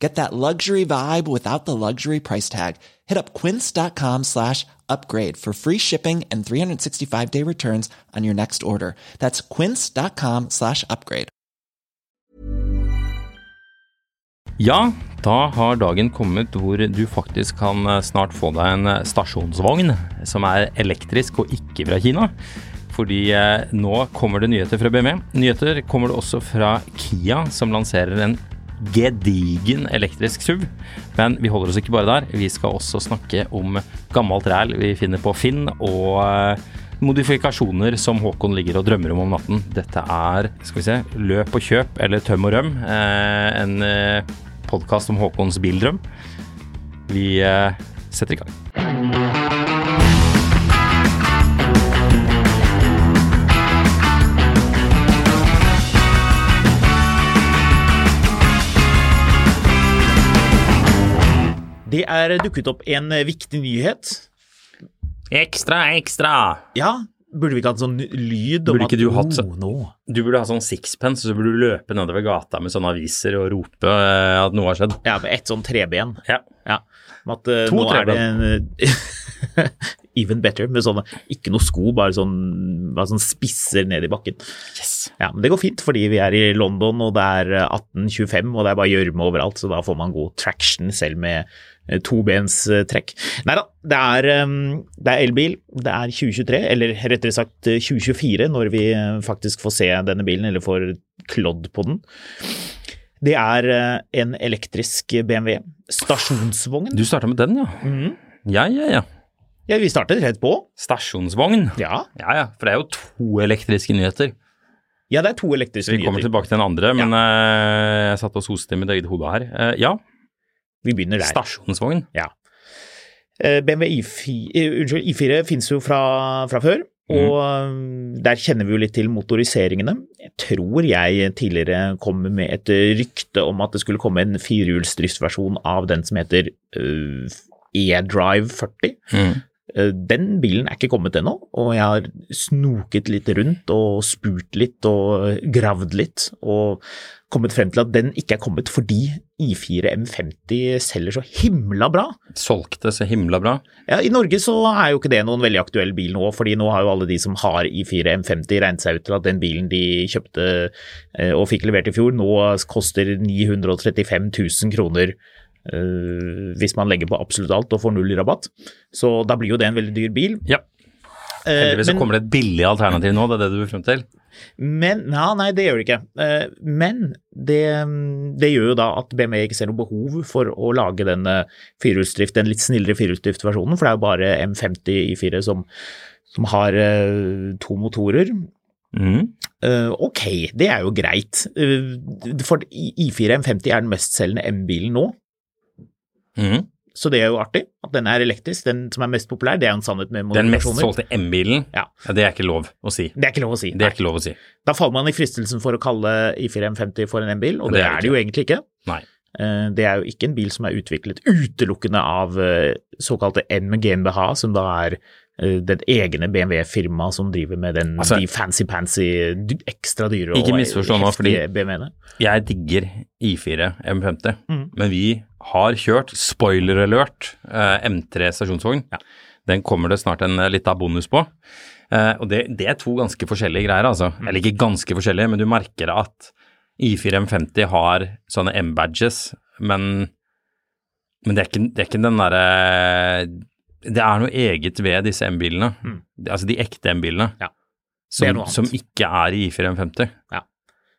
Get that luxury vibe without the luxury price tag. Hit up quince.com slash upgrade for free shipping and 365 day returns on your next order. That's quince.com slash upgrade. Ja, da har dagen kommet hvor du faktisk kan eh, snart få deg en eh, stasjonsvogn som er elektrisk og ikke fra Kina. Fordi eh, nå kommer det nyheter fra BMW. Nyheter kommer det også fra Kia, som lanserer en gedigen elektrisk SUV. Men vi holder oss ikke bare der. Vi skal også snakke om gammelt ræl vi finner på Finn, og eh, modifikasjoner som Håkon ligger og drømmer om om natten. Dette er skal vi se, løp og kjøp eller tøm og røm. Eh, en eh, podkast om Håkons bildrøm. Vi setter i gang. Det er dukket opp en viktig nyhet. Ekstra, ekstra! Ja, burde vi ikke hatt sånn lyd om burde at du hatt oh, nå. Du burde ha sånn sixpence, så burde du løpe nedover gata med sånne aviser og rope eh, at noe har skjedd. Ja, med ett sånn treben. Ja. Ja. At, eh, To er det en, Even better, med sånne ikke noe sko, bare sånn, bare sånn spisser ned i bakken. Yes. Ja, men Det går fint, fordi vi er i London og det er eh, 1825 og det er bare gjørme overalt, så da får man god traction selv med eh, tobenstrekk. Nei da, det er, eh, det er elbil. Det er 2023, eller rettere sagt eh, 2024, når vi eh, faktisk får se denne bilen, eller får klodd på den. Det er eh, en elektrisk BMW. Stasjonsvogn. Du starta med den, ja. Mm. Ja, ja, ja. Ja, vi startet rett på. Stasjonsvogn. Ja, Ja, ja, for det er jo to elektriske nyheter. ja det er to elektriske nyheter. Vi kommer nyheter. tilbake til den andre, men eh, jeg satt og soste i mitt eget hode her. Eh, ja, Vi begynner der. stasjonsvogn. Ja. Eh, BMW I4, eh, unnskyld, I4 finnes jo fra, fra før, og um, der kjenner vi jo litt til motoriseringene. Jeg tror jeg tidligere kom med et rykte om at det skulle komme en firehjulsdriftsversjon av den som heter E-Drive 40. Mm. Eh, Den bilen er ikke kommet ennå, og jeg har snoket litt rundt og spurt litt og gravd litt, og kommet frem til at den ikke er kommet fordi I4 M50 selger så himla bra. Solgte så himla bra. Ja, I Norge så er jo ikke det noen veldig aktuell bil nå, fordi nå har jo alle de som har I4 M50 regnet seg ut til at den bilen de kjøpte eh, og fikk levert i fjor, nå koster 935 000 kroner eh, hvis man legger på absolutt alt og får null i rabatt. Så da blir jo det en veldig dyr bil. Ja. Eh, Heldigvis uh, men- kommer det et billig alternativ nå, det er det du vil frem til? Men, ja, nei, det gjør det ikke. Uh, Men det, det gjør jo da at BMW ikke ser noe behov for å lage den eh, firehjulsdrift, den litt snillere firehjulsdriftversjonen, for det er jo bare M50 I4 som, som har to motorer. Mm. Uh, ok, det er jo greit. Uh, for I- I4 M50 er den mestselgende M-bilen nå, Mhm. så det er jo artig at den er elektrisk. Den som er mest populær, det er en sannhet med Den mest solgte M-bilen, Ja. det er ikke lov å si. Det er ikke lov å si. Det er Nei. ikke lov å si. Da faller man i fristelsen for å kalle I4 M50 for en M-bil, og Det det, er det er det jo egentlig ikke. Nei. Eh, Det er jo ikke en bil som er utviklet utelukkende av eh, såkalte M GmbH, som da er det egne BMW-firmaet som driver med den, Altså- de fancy-pansy, ekstra dyre og heftige BMW-ene. Jeg digger I4 M50, mm. men vi har kjørt, spoiler alert, eh, M3 stasjonsvogn. Ja. Den kommer det snart en lita liten bonus på. Eh, og det, det er to ganske forskjellige greier, altså. Mm. Eller ikke ganske forskjellige, men du merker at I4 M50 har sånne M-badges, men, men det, er ikke, det er ikke den derre Det er noe eget ved disse M-bilene. Mm. Altså de ekte M-bilene. Ja. som, som ikke er i I4 M50.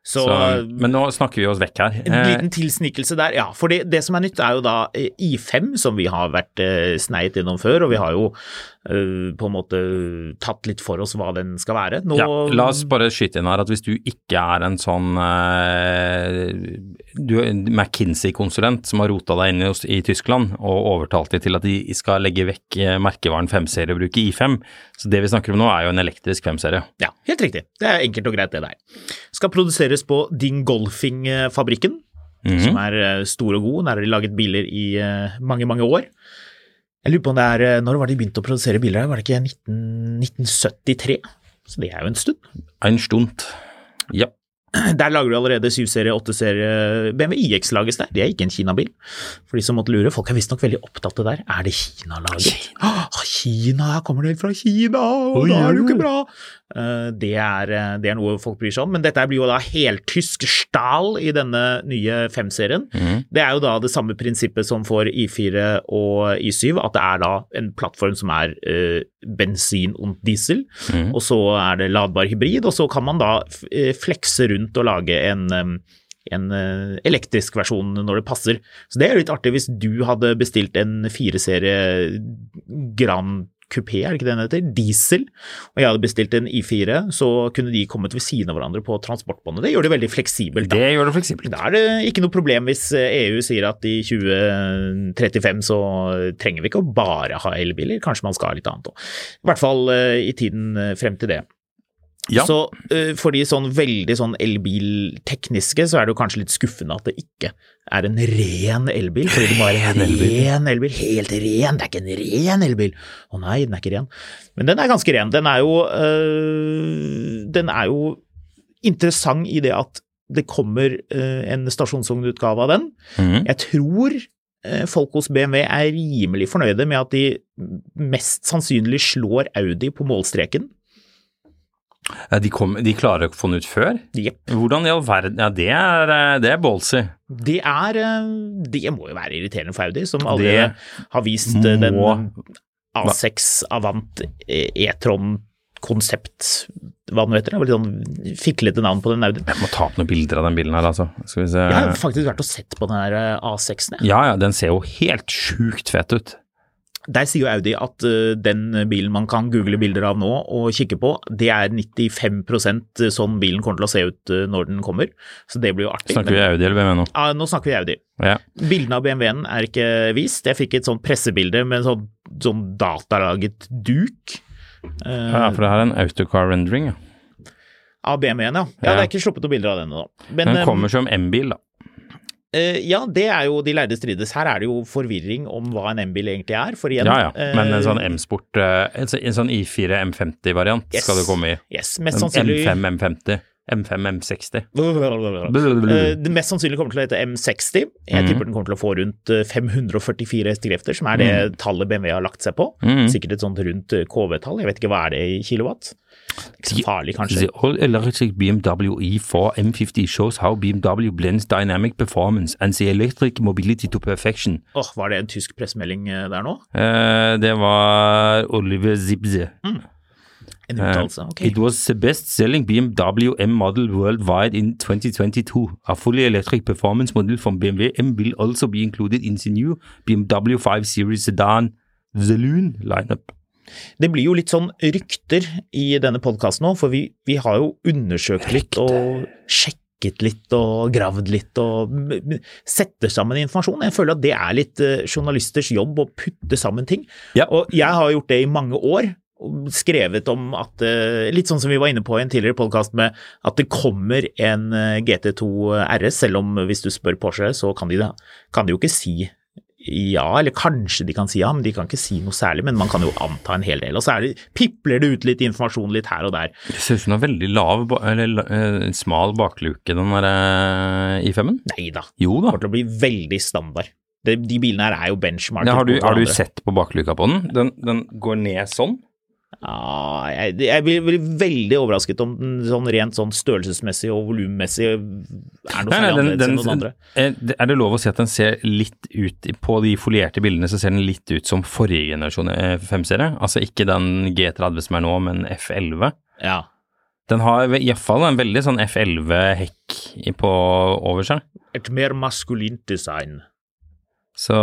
Så, Så, men nå snakker vi oss vekk her. En Eh, liten tilsnikelse der, ja. For det, det som er nytt, er jo da eh, I5, som vi har vært eh, sneit innom før, og vi har jo eh, på en måte tatt litt for oss hva den skal være. Nå, ja, la oss bare skyte inn her at hvis du ikke er en sånn eh, du er en McKinsey-konsulent som har rota deg inn i, i Tyskland og overtalt dem til at de skal legge vekk eh, merkevaren 5-serie og bruke I5, så det vi snakker om nå er jo en elektrisk 5-serie. Ja, helt riktig. Det er enkelt og greit, det der. Skal produseres på Dingolfing-fabrikken, Mhm. som er eh, stor og god. Der har de laget biler i eh, mange, mange år. Jeg lurer på om det er eh, Når var de begynte å produsere biler? Var det ikke 19, 1973? Så det er jo en stund. En Stund. Ja. Der lager du allerede 7-serie, 8-serie BMW IX lages der. Det er ikke en Kina-bil. For de som måtte lure, folk er visstnok veldig opptatt av det der. Er det Kina-laget? Kina. Kina, her kommer det fra Kina, og Oi, da er det jo ikke bra. Eh, Det er, eh, det er noe folk bryr seg om, men dette blir jo da heltysk Stahl i denne nye 5-serien. Mm. Det er jo da det samme prinsippet som for I4 og I7, at det er da en plattform som er uh, bensin og diesel, mm. og så er det ladbar hybrid, og så kan man da flekse rundt og lage en, en eh, elektrisk versjon når det passer. Så det er litt artig hvis du hadde bestilt en 4-serie Grand Coupé, er det ikke det den heter, diesel, og jeg hadde bestilt en I4, så kunne de kommet ved siden av hverandre på transportbåndet. Det gjør det veldig fleksibelt. da. Det gjør det fleksibelt. Da er det ikke noe problem hvis eh, EU sier at i 2035 så trenger vi ikke å bare ha elbiler, kanskje man skal ha litt annet òg. I hvert fall eh, i tiden frem til det. Ja. Så eh, for de sånn veldig sånn elbiltekniske, så er det jo kanskje litt skuffende at det ikke er en ren elbil, fordi det må være en ren elbil. Helt ren, det er ikke en ren elbil. Å nei, den er ikke ren. Men den er ganske ren. Den er jo, øh, den er jo interessant i det at det kommer øh, en stasjonsvognutgave av den. Mhm. Jeg tror folk hos BMW er rimelig fornøyde med at de mest sannsynlig slår Audi på målstreken. De, kom, de klarer å få den ut før? Yep. Hvordan i all verden Ja, det er, eh, det er ballsy. Det er eh, Det må jo være irriterende for Audi, som aldri Det har vist må, den A6 Avant eh, E-tron konsept, hva den heter. Det var litt sånn fiklete navn på den Audien. Jeg må ta opp noen bilder av den bilen her, altså. Skal vi se. Jeg har faktisk vært og sett på den her eh, A6-en. jeg. Ja, ja, den ser jo helt sjukt fet ut. Der sier jo Audi at eh, den bilen man kan google bilder av nå og kikke på, det er 95% sånn bilen kommer til å se ut eh, når den kommer. Så det blir jo artig. Snakker vi Audi eller BMW nå? Ja, nå snakker vi Audi. Ja. Bildene av BMW-en er ikke vist. Jeg fikk et sånt pressebilde med en sånn, sånn datalaget duk. eh, ja, for det her er en autocar rendering. Ja. Av BMW-en, ja. ja. Det er ikke sluppet noen bilder av den ennå. Den eh, kommer som M-bil, da. Eh, ja, det er jo de lærde strides. Her er det jo forvirring om hva en M-bil egentlig er. For igjen Ja, ja. Men en sånn eh, M-sport, eh, en sånn I4 M50-variant Yes. skal det komme i. Yes, mest sannsynlig M5 M50. M5 M60. Eh, Det mest sannsynlig kommer til å hete M60. Jeg Mhm. tipper den kommer til å få rundt eh, 544 hestekrefter, som er det tallet BMW har lagt seg på. Mhm. Sikkert et sånt rundt eh, KV-tall, jeg vet ikke hva er det i kilowatt. Ikke så farlig, kanskje. The all-electric BMW E4 M50 shows how BMW blends dynamic performance and the electric mobility to perfection. Åh, Var det en tysk pressemelding eh, der nå? Eh, det var Oliver Zibze. En Eh, uttalelse? Ok. It was the best-selling BMW M model worldwide in 2022. A fully electric performance model from BMW M will also be included in the new BMW 5 Series sedan The Loon lineup. Det blir jo litt sånn rykter i denne podkasten nå, for vi, vi har jo undersøkt litt og sjekket litt og gravd litt og setter sammen informasjon. Jeg føler at det er litt eh, journalisters jobb å putte sammen ting. Ja. Og jeg har gjort det i mange år. Skrevet om at eh, Litt sånn som vi var inne på i en tidligere podkast med at det kommer en eh, GT2 RS, selv om hvis du spør Porsche, så kan de, da- kan de jo ikke si ja, eller kanskje de kan si ja, men de kan ikke si noe særlig. Men man kan jo anta en hel del. Og så er det, pipler det ut litt informasjon litt her og der. Det ser ut som den er veldig lav, eller eh, smal bakluke, den der eh, i5-en. Nei da, Jo det da. kommer til å bli veldig standard. De, de bilene her er jo benchmarket. Ja, har, du, har du sett på bakluka på den? Den, den går ned sånn. Ja, jeg, jeg blir, blir veldig overrasket om den sånn rent sånn størrelsesmessig og volummessig er noe særlig annerledes enn noen andre. eh, er det lov å si at den ser litt ut På de folierte bildene så ser den litt ut som forrige generasjon F5-serie? Altså ikke den G30 som er nå, men F11? Ja. Den har iallfall en veldig sånn F11-hekk på over seg. Et mer maskulint design. Så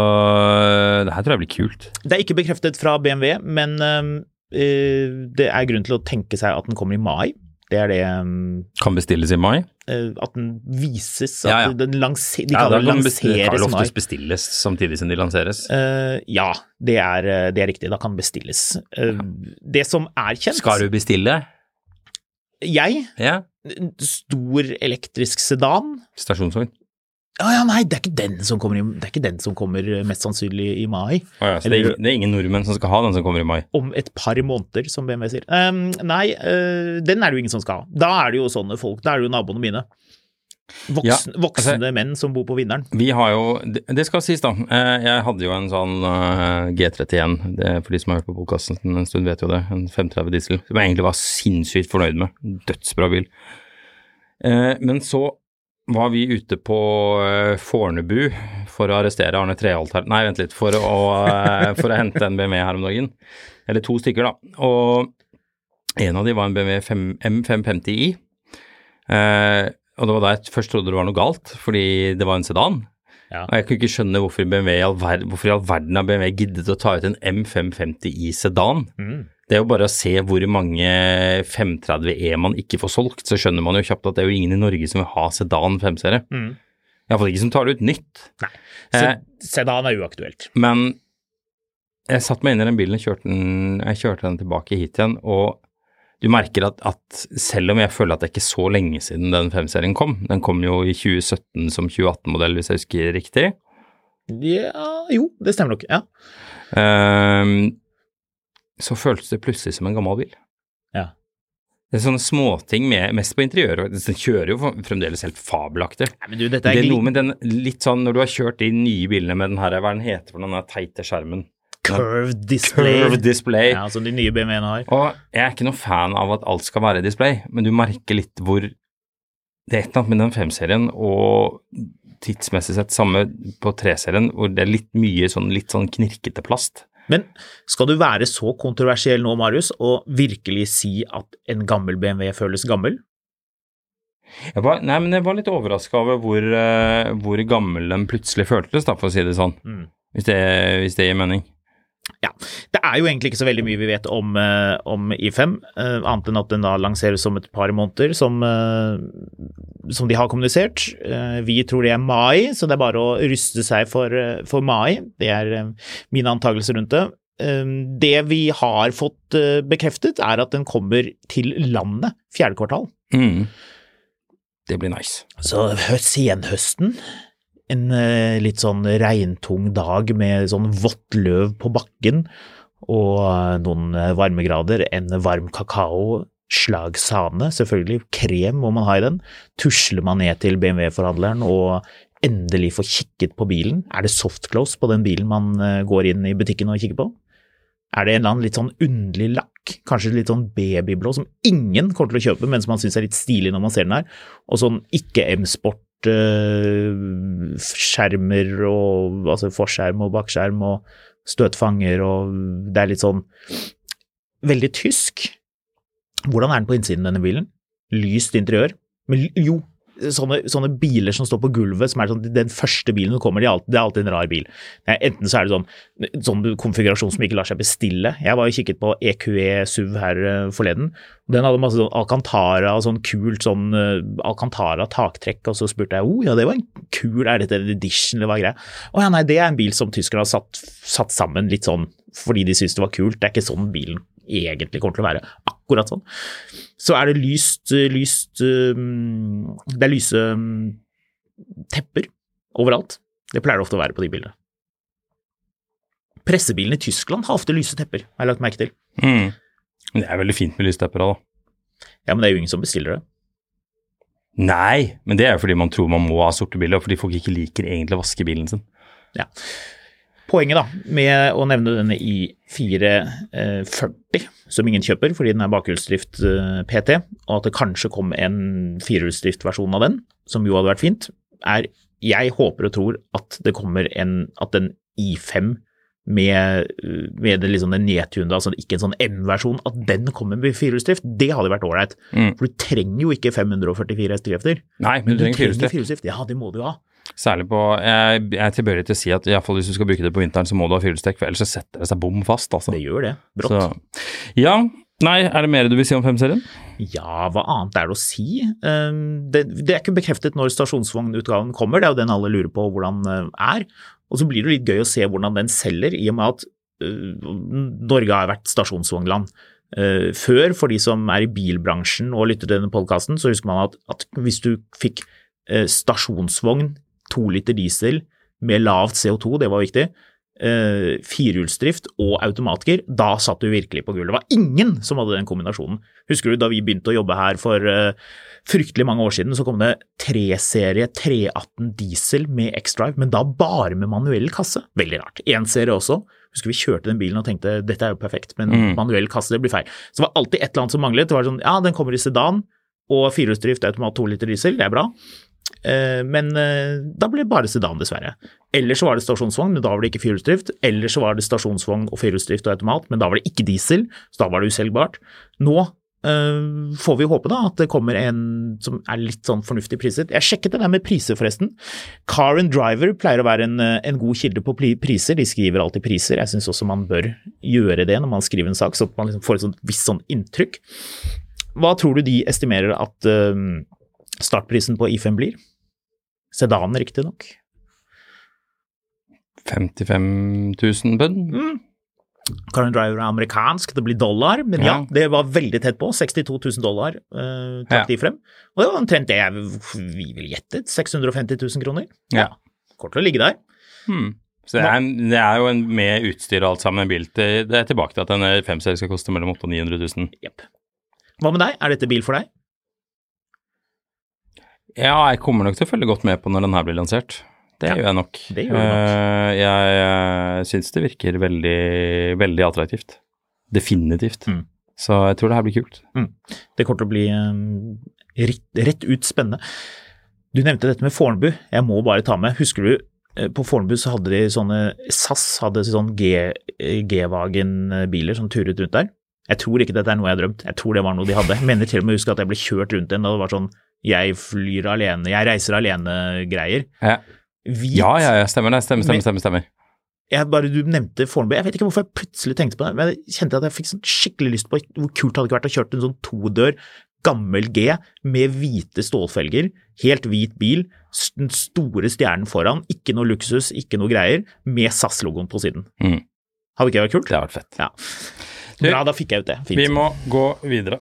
det her tror jeg blir kult. Det er ikke bekreftet fra BMW, men øh, det er grunn til å tenke seg at den kommer i mai. Det er det um, Kan bestilles i mai? Uh, at den vises. At ja, ja. Den lanser, de ja, kaller det lanseres i mai. Kan oftest bestilles samtidig som de lanseres? Uh, ja, det er, det er, riktig. Da kan bestilles. Uh, det som er kjent Skal du bestille? Jeg? Ja. Stor elektrisk sedan. Stasjonsvogn? Ja, ja, nei, det er, ikke den som kommer, i, det er ikke den som kommer mest sannsynlig i mai. Oh, ja, så Eller, det, er, ingen nordmenn som skal ha den som kommer i mai? Om et par måneder, som BMW sier. Um, nei, uh, den er det jo ingen som skal ha. Da er det jo sånne folk, da er det jo naboene mine. Voksen, ja, altså, voksne menn som bor på Vinneren. Vi har jo, det, det skal sies da, eh, jeg hadde jo en sånn uh, G31, det for de som har hørt på podkasten en stund vet jo det, en 530 diesel, som jeg egentlig var sinnssykt fornøyd med. Dødsbra bil. Uh, men så var vi ute på uh, Fornebu for å arrestere Arne Treholt her Nei, vent litt. For å, uh, for å hente en BMW her om dagen. Eller to stykker, da. Og en av de var en BMW 5, M550i. Eh, og det var da jeg først trodde det var noe galt, fordi det var en sedan. Ja. Og jeg kunne ikke skjønne hvorfor, BMW, hvorfor i all verden har BMW giddet å ta ut en M550i sedan. Mm. Det er jo bare å se hvor mange 530E man ikke får solgt, så skjønner man jo kjapt at det er jo ingen i Norge som vil ha sedan 5-serie. Mm. Iallfall ikke som tar det ut nytt. Nei, eh, sedan er uaktuelt. Men jeg satte meg inn i den bilen, kjørte den, jeg kjørte den tilbake hit igjen, og du merker at, at, selv om jeg føler at det er ikke så lenge siden den 5-serien kom, den kom jo i 2017 som 2018-modell, hvis jeg husker riktig. Ja, jo, det stemmer nok, ja. Uh, så føltes det plutselig som en gammel bil. Ja. Det er sånne småting mest på interiøret. Den kjører jo fremdeles helt fabelaktig. Nei, men du, dette er, det er noe med den litt sånn når du har kjørt de nye bilene med den her, hva den heter for den teite skjermen. Curved display. Curved display. Ja, som de nye BMW-ene har. Og jeg er ikke noe fan av at alt skal være display, men du merker litt hvor Det er et eller annet med den 5-serien og tidsmessig sett samme på 3-serien, hvor det er litt mye sånn litt sånn knirkete plast. Men skal du være så kontroversiell nå, Marius, og virkelig si at en gammel BMW føles gammel? Jeg var, nei, men jeg var litt overraska over hvor, uh, hvor, gammel den plutselig føltes, da, for å si det sånn. Mm. Hvis, det, hvis det gir mening. Ja. Det er jo egentlig ikke så veldig mye vi vet om, uh, om I5, uh, annet enn at den da lanseres om et par måneder, som, uh, som de har kommunisert. vi tror det er mai, så det er bare å ruste seg for, for mai. Det er mine antakelser rundt det. det vi har fått bekreftet, er at den kommer til landet fjerde kvartal. Mm. Det blir nice. Så senhøsten en eh, litt sånn regntung dag med sånn vått løv på bakken og eh, noen eh, varmegrader, en varm kakao, slagsane, selvfølgelig, krem må man ha i den. Tusler man ned til BMW-forhandleren og endelig får kikket på bilen. Er det softclose på den bilen man går inn i butikken og kikker på? Er det en eller annen litt sånn underlig lakk, kanskje litt sånn babyblå, som ingen kommer til å kjøpe, men som man syns er litt stilig når man ser den her, og sånn ikke M-sport skjermer og altså forskjerm og bakskjerm og støtfanger og det er litt sånn veldig tysk. Hvordan er den på innsiden, denne bilen? Lyst interiør. Men jo, sånne, sånne, biler som står på gulvet, som er sånn, den første bilen som kommer, er alltid, det er alltid en rar bil. Enten så er det sånn, sånn konfigurasjon som ikke lar seg bestille. Jeg var jo kikket på EQE SUV her uh, forleden. Den hadde masse sånn Alcantara sånn kult sånn uh, Alcantara taktrekk, og så spurte jeg oh, ja, det var en kul, er dette en edition eller hva greia? Å ja, nei, det er en bil som tyskerne har satt, satt sammen litt sånn fordi de syntes det var kult. Det er ikke sånn bilen egentlig kommer til å være. Akkurat sånn. Så er det lyst, lyst um, Det er lyse um, tepper overalt. Det pleier det ofte å være på de bildene. Pressebilene i Tyskland har ofte lyse tepper, har jeg lagt merke til. Mm. Det er veldig fint med lystepper òg, da. Ja, men det er jo ingen som bestiller det. Nei, men det er jo fordi man tror man må ha sorte biler, fordi folk ikke liker egentlig å vaske bilen sin. Ja. Poenget da, med å nevne denne i 440, som ingen kjøper fordi den er bakhjulsdrift eh, PT, og at det kanskje kom en firehjulsdriftversjon av den, som jo hadde vært fint, er jeg håper og tror at det kommer en At den I5 med, med det liksom den nedtunede, altså ikke en sånn M-versjon, at den kommer med firehjulsdrift, det hadde vært ålreit. Mm. For du trenger jo ikke 544 hestekrefter. Nei, men du trenger firehjulsdrift. Ja, det må du ha. Særlig på Jeg, jeg er tilbøyelig til å si at i fall hvis du skal bruke det på vinteren, så må du ha firehjulstrekk, for ellers så setter det seg bom fast, altså. Det gjør det. Brått. Så, ja. Nei, er det mer du vil si om femserien? Ja, hva annet er det å si? Um, Det, det er ikke bekreftet når stasjonsvognutgaven kommer, det er jo den alle lurer på hvordan uh, er. Og så blir det litt gøy å se hvordan den selger, i og med at uh, Norge har vært stasjonsvognland. Uh, før, for de som er i bilbransjen og lytter til denne podkasten, så husker man at, at hvis du fikk stasjonsvogn, to liter diesel med lavt CO2, det var viktig, uh, firehjulsdrift og automatgir, da satt du virkelig på gull. Det var ingen som hadde den kombinasjonen. Husker du da vi begynte å jobbe her for uh, fryktelig mange år siden, så kom det 3-serie 318 diesel med X-Drive, men da bare med manuell kasse. Veldig rart. Én serie også. Husker vi kjørte den bilen og tenkte dette er jo perfekt, men Mm. manuell kasse, det blir feil. Så det var alltid et eller annet som manglet. Det var sånn, ja, den kommer i sedan, og firehjulsdrift, automat 2 liter diesel, det er bra. Eh, Men eh, da ble det bare sedan, dessverre. Eller så var det stasjonsvogn, men da var det ikke firehjulsdrift. Eller så var det stasjonsvogn og firehjulsdrift og automat, men da var det ikke diesel, så da var det uselgbart. Nå øh, får vi håpe da at det kommer en som er litt sånn fornuftig priset. Jeg sjekket det der med priser, forresten. Car and Driver pleier å være en, en god kilde på priser. De skriver alltid priser. Jeg syns også man bør gjøre det når man skriver en sak, så man liksom får et sånt visst sånn inntrykk. Hva tror du de estimerer at øh, startprisen på I5 blir? Sedan, riktignok. 55 000 pund? Mm. And Driver er amerikansk, det blir dollar, men ja, Ja. det var veldig tett på. 62 000 dollar eh, trakk Ja. de frem. Og det var omtrent det jeg vi ville gjettet. 650 000 kroner. Ja. Kort til å ligge der. Hmm. Så det er, det er jo en, med utstyr og alt sammen en bil til Det er tilbake til at en femserie skal koste mellom 800 og 900 000. Yep. Hva med deg? Er dette bil for deg? Ja, jeg kommer nok til å følge godt med på når den her blir lansert. Det Ja, gjør jeg nok. det gjør du nok. Uh, jeg jeg syns det virker veldig, veldig attraktivt. Definitivt. Mm. Så jeg tror det her blir kult. Det kommer til å bli um, rett, rett ut spennende. Du nevnte dette med Fornebu. Jeg må bare ta med. Husker du eh, på Fornebu så hadde de sånne SAS hadde sånn G-Wagen-biler som turet rundt der. Jeg tror ikke dette er noe jeg har drømt. Jeg tror det var noe de hadde. Jeg mener til og med å huske at jeg ble kjørt rundt en da det var sånn jeg flyr alene, jeg reiser alene-greier. Ja, ja, ja, ja stemmer det. Stemmer, stemmer, stemmer. stemmer. Jeg bare, du nevnte Fornebu. Jeg vet ikke hvorfor jeg plutselig tenkte på det, men jeg kjente at jeg fikk sånn skikkelig lyst på hvor kult det hadde vært å kjøre en sånn todør, gammel G med hvite stålfelger, helt hvit bil, den store stjernen foran, ikke noe luksus, ikke noe greier, med SAS-logoen på siden. Mm. Hadde ikke det vært kult? Det har vært fett. Ja. Bra, da fikk jeg ut det. Fint. Vi må gå videre.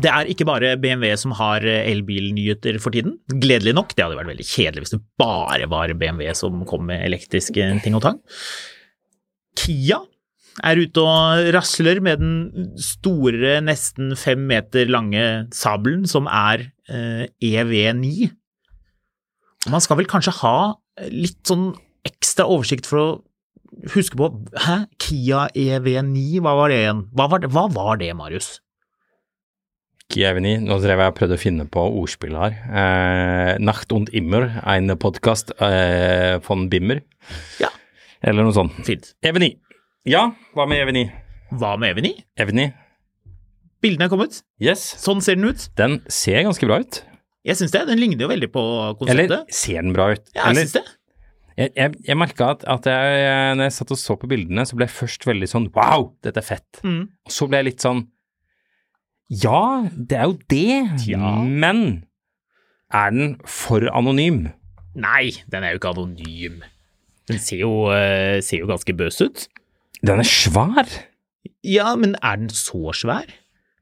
Det er ikke bare BMW som har elbilnyheter for tiden. Gledelig nok. Det hadde vært veldig kjedelig hvis det bare var BMW som kom med elektriske ting og tang. Kia er ute og rasler med den store, nesten fem meter lange sabelen som er eh, EV9. Man skal vel kanskje ha litt sånn ekstra oversikt for å huske på Hæ? Kia EV9, hva var det igjen? Hva var det, hva var det Marius? Kievini, nå drev jeg og prøvde å finne på ordspill her. Eh, Nacht und immer, en podkast eh, von Bimmer. Ja. Eller noe sånt. Fint. EV9. Ja, hva med EV9? Hva med Eveny? Evny. Bildene er kommet. Yes. Sånn ser den ut. Den ser ganske bra ut. Jeg syns det. Den ligner jo veldig på konseptet. Eller ser den bra ut? ja, jeg Eller, syns det. Jeg jeg, jeg merka at, at jeg, når jeg satt og så på bildene, så ble jeg først veldig sånn wow, dette er fett. Mm. Og så ble jeg litt sånn ja, det er jo det, Ja. men er den for anonym? Nei, den er jo ikke anonym. Den ser jo, eh, ser jo ganske bøs ut. Den er svær, Ja, men er den så svær?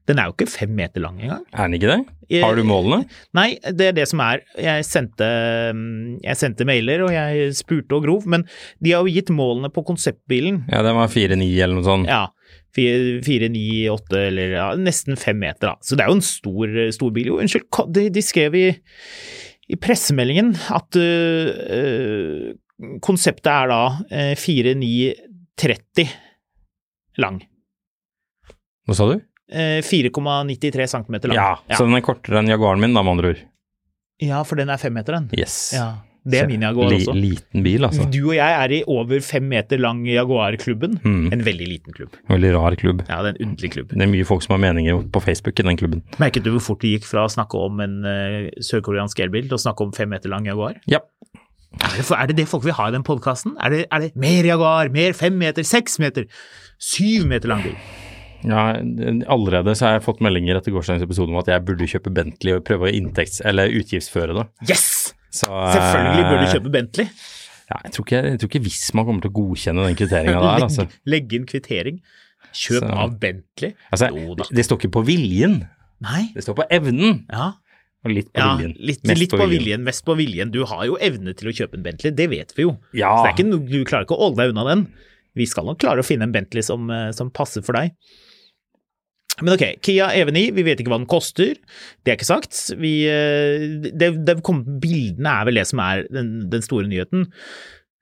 Den er jo ikke fem meter lang engang. er den ikke det? Har du målene? Nei, det er det som er. Jeg sendte, mm, jeg sendte mailer og jeg spurte og grov, men de har jo gitt målene på konseptbilen. Ja, den var 4-9 eller noe sånt. Ja, fire, fire, ni, åtte, eller ja, nesten fem meter, da. Så det er jo en stor, stor bil. Jo, unnskyld, de, de skrev i, i pressemeldingen at øh, øh, konseptet er da øh, 4930 lang. Hva sa du? Eh, 4,93 cm lang. Ja, så den er kortere enn Jaguaren min, da, med andre ord. Ja, for den er fem meter, den. Yes. Ja, det er min Jaguar også. Liten bil, altså. Du og jeg er i over fem meter lang Jaguar-klubben. Mm. En veldig liten klubb. Veldig rar klubb. Ja, det er en underlig klubb. Det er mye folk som har meninger på Facebook i den klubben. Merket du hvor fort det gikk fra å snakke om en uh, sørkoreansk elbil til å snakke om fem meter lang Jaguar? Ja. Er det, det folk vil ha i den podkasten? Er, det- er det mer Jaguar, mer fem meter, seks meter, syv meter lang bil? Ja, allerede så har jeg fått meldinger etter gårsdagens episode om at jeg burde kjøpe Bentley og prøve å inntekts- eller utgiftsføre det. Yes! Så, eh, Selvfølgelig burde du kjøpe Bentley. Ja, jeg tror ikke, jeg tror ikke Visma kommer til å godkjenne den kvitteringa der, altså. Legg, legge inn kvittering. Kjøp Så- av Bentley. altså. Da. Det står ikke på viljen, Nei. det står på evnen. Ja, Og litt på ja viljen. litt, litt på viljen, mest på viljen. Du har jo evne til å kjøpe en Bentley, det vet vi jo. Ja. Så det ikke du klarer ikke å åle deg unna den. Vi skal nok klare å finne en Bentley som, eh, som passer for deg. Men ok, Kia EV9, vi vet ikke hva den koster. Det er ikke sagt. Vi, eh, det, det kom, bildene er vel det som er den, den store nyheten.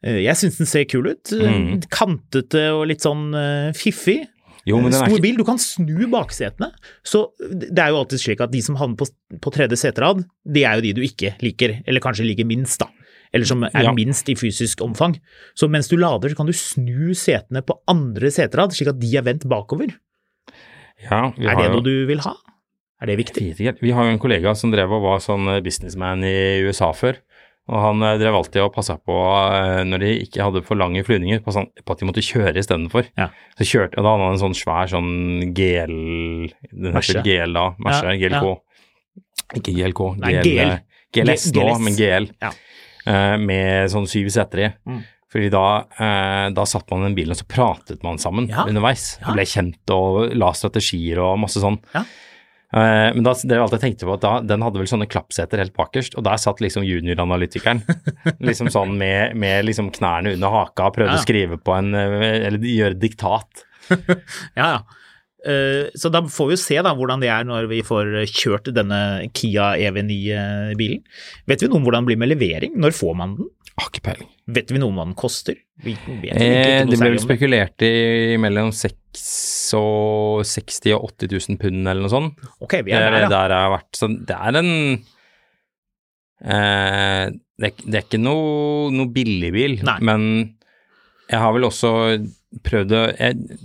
Eh, Jeg syns den ser kul ut. Mm. Kantete og litt sånn eh, fiffig. Jo, men den Stor bil, du kan snu baksetene. Så det er jo alltid slik at de som havner på, på tredje seterad, det er jo de du ikke liker, eller kanskje liker minst, da. Eller som er Ja. minst i fysisk omfang. Så mens du lader, så kan du snu setene på andre seterad, slik at de er vendt bakover. Ja, Er det jo- noe du vil ha? Er det viktig? Vi har jo en kollega som drev og var sånn eh, businessman i USA før. Og han eh, drev alltid og passa på eh, når de ikke hadde for lange flyvninger, på, sånn, på at de måtte kjøre istedenfor. Ja. Så kjørte, og da hadde han en sånn svær sånn GL Den heter GL da. Mersa, Ja, GLK. Ikke GLK. Nei, GL. GLS nå, men GL. Ja. Uh, med sånn syv seter i. Mm. Fordi da, eh, da satt man i den bilen og så pratet man sammen Ja. underveis. Ja. Ble kjent og la strategier og masse sånn. Ja. Eh, men da, det jeg alltid tenkte på at da, den hadde vel sånne klappseter helt bakerst, og der satt liksom junioranalytikeren. liksom sånn med, med liksom knærne under haka, prøvde Ja. å skrive på en eh, Eller gjøre diktat. Ja, ja. Eh, Så da får vi jo se da hvordan det er når vi får kjørt denne Kia EV9-bilen. Vet vi noe om hvordan det blir med levering? Når får man den? Har ikke peiling. Vet vi noe om hva den koster? Vi vet egentlig Eh, det ble vel spekulert i mellom 6 og 60 og 80 000 pund eller noe sånt. Ok, vi Det er er der, ja. der jeg har vært. Så det er en eh, det, er, det er ikke noe, noe billig bil, Nei. men jeg har vel også prøvd å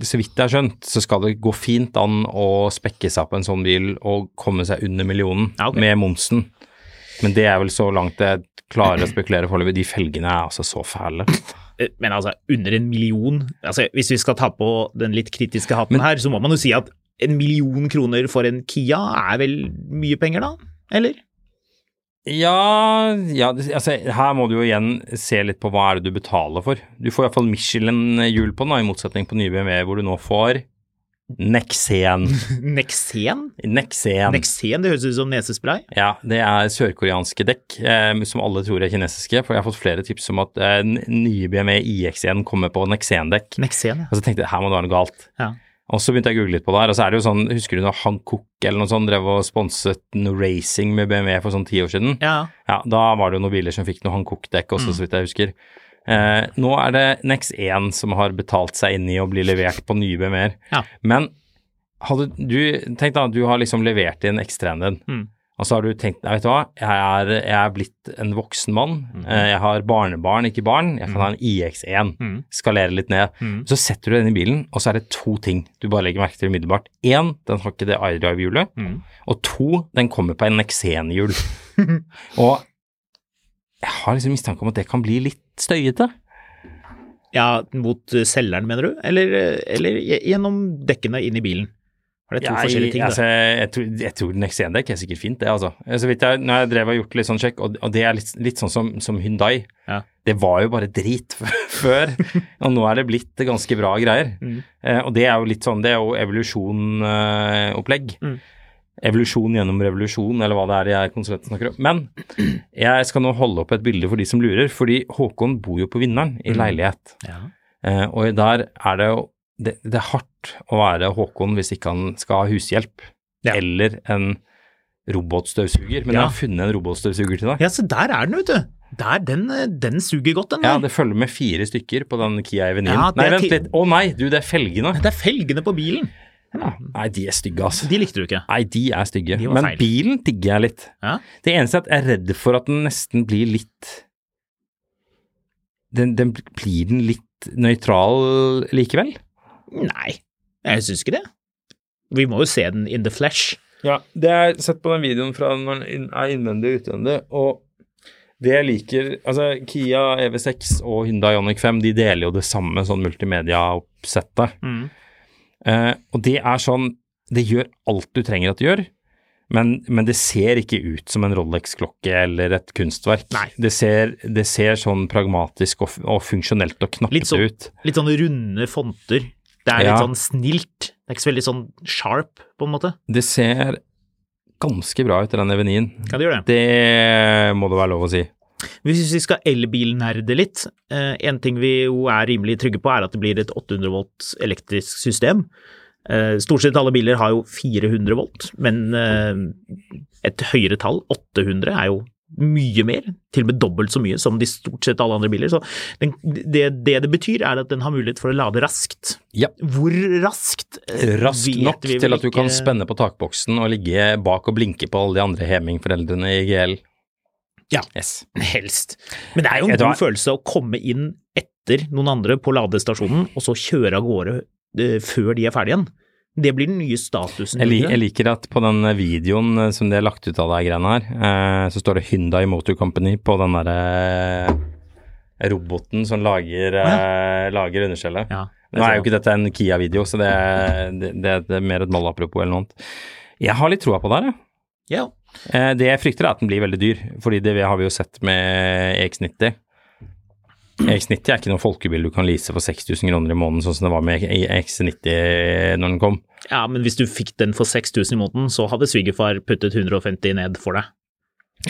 Så vidt jeg har skjønt, så skal det gå fint an å spekke seg på en sånn bil og komme seg under millionen Ja, ok. med momsen. Men det er vel så langt jeg klarer å spekulere foreløpig. De felgene er altså så fæle. Eh, Men altså, under en million altså, Hvis vi skal ta på den litt kritiske hatten Men- her, så må man jo si at en million kroner for en Kia er vel mye penger, da? Eller? Ja, ja altså, her må du jo igjen se litt på hva er det du betaler for. Du får iallfall Michelin-hjul på den, da, i motsetning på nye BMW, hvor du nå får Nexen. Nexen? Nexen. Nexen, det høres ut som nesespray. Ja, det er sørkoreanske dekk, eh, som alle tror er kinesiske. For jeg har fått flere tips om at eh, nye BMW iX1 kommer på Nexen-dekk. Nexen, ja. Og så tenkte jeg her må det være noe galt. ja. Og så begynte jeg å google litt på det her, og så er det jo sånn, husker du når Hankook eller noe sånt drev og sponset noe racing med BMW for sånn ti år siden? Ja, Ja, da var det jo noen biler som fikk noe Hankook-dekk også, så vidt jeg husker. Eh, nå er det Nex1 som har betalt seg inn i å bli levert på nye BMW-er. Ja. Men hadde du tenkt da, du har liksom levert inn X3-en din, Mm. Og så har du tenkt vet du hva, jeg er, jeg er blitt en voksen mann. eh, Jeg har barnebarn, ikke barn. Jeg kan ha en IX1. Skalere litt ned. Så setter du den i bilen, og så er det to ting du bare legger merke til umiddelbart. Én, den har ikke det iDrive-hjulet. Og to, den kommer på en Nexen-hjul. og jeg har liksom mistanke om at det kan bli litt støyete. Ja, mot eh, selgeren, mener du? Eller, eh, eller gjennom dekkene inn i bilen? Er det to Ja, forskjellige ting, altså, jeg, tror, jeg tror Nexen-dekk er sikkert fint, det, altså. Så vidt jeg, når jeg drev og gjort litt sånn sjekk, og, og det er litt, litt sånn som, som Hyundai. Ja. Det var jo bare drit før, og nå er det blitt ganske bra greier. Mm. Eh, og det er jo litt sånn, det er jo evolusjonopplegg. Eh, Mm. Evolusjon gjennom revolusjon, eller hva det er jeg konsulenten snakker om. Men jeg skal nå holde opp et bilde for de som lurer, fordi Håkon bor jo på Vinneren i leilighet. Ja. Eh, og der er det jo det, det er hardt å være Håkon hvis ikke han skal ha hushjelp. Ja. Eller en robotstøvsuger. Men Ja. jeg har funnet en robotstøvsuger til deg. ja, så der er den, vet du. Der, den, eh, den suger godt, den Ja, det følger med fire stykker på den Kia Evenyen. Ja, nei, vent litt. Å nei, du, det er felgene. Det er felgene på bilen. Nei, de er stygge, altså. De likte du ikke. Nei, de er stygge. De Men feil. bilen digger jeg litt. Ja. Det eneste er at jeg er redd for at den nesten blir litt den, den Blir den litt nøytral likevel? Nei, jeg syns ikke det. Vi må jo se den in the flesh. Ja, det har jeg sett på den videoen fra når den er innvendig og utvendig, og det jeg liker Altså, Kia EV6 og Hyundai Ioniq 5, de deler jo det samme sånn multimedia-oppsettet. Eh, og det er sånn Det gjør alt du trenger at det gjør, men, men det ser ikke ut som en Rolex-klokke eller et kunstverk. Nei. Det ser, det ser sånn pragmatisk og, og funksjonelt og knappete sånn, ut. litt sånn runde fonter. Det er Ja. litt sånn snilt. Det er ikke så veldig sånn sharp, på en måte. Det ser ganske bra ut i den Evenien. Ja, det gjør det. Det må det være lov å si. Hvis vi skal elbilnerde litt, eh, en ting vi jo er rimelig trygge på, er at det blir et 800 volts elektrisk system. Eh, stort sett alle biler har jo 400 volt, men eh, et høyere tall, 800, er jo mye mer, til og med dobbelt så mye som de stort sett alle andre biler. Så den, det, det det betyr, er at den har mulighet for å lade raskt. Ja. Hvor raskt? Raskt nok til at du kan spenne på takboksen og ligge bak og blinke på alle de andre Heming-foreldrene i GL. Ja. Yes. Helst. Men det er jo en god følelse å komme inn etter noen andre på ladestasjonen, og så kjøre av gårde eh, før de er ferdige igjen. Det blir den nye statusen. Jeg, li jeg liker at på den videoen eh, som de har lagt ut av de greiene her, eh, så står det Hyundai Motor Company på den derre roboten som lager, ja. lager underskjellet. Ja, Nå er jo ikke dette en Kia-video, så det, det, det, er mer et malapropos eller noe annet. Jeg har litt troa på det her, jeg. Ja. Eh, Det jeg frykter er at den blir veldig dyr, fordi det har vi jo sett med EX90. EX90 er ikke noen folkebil du kan lease for 6000 kroner i måneden, sånn som det var med EX90 når den kom. ja, men hvis du fikk den for 6000 i måneden, så hadde svigerfar puttet 150 ned for deg.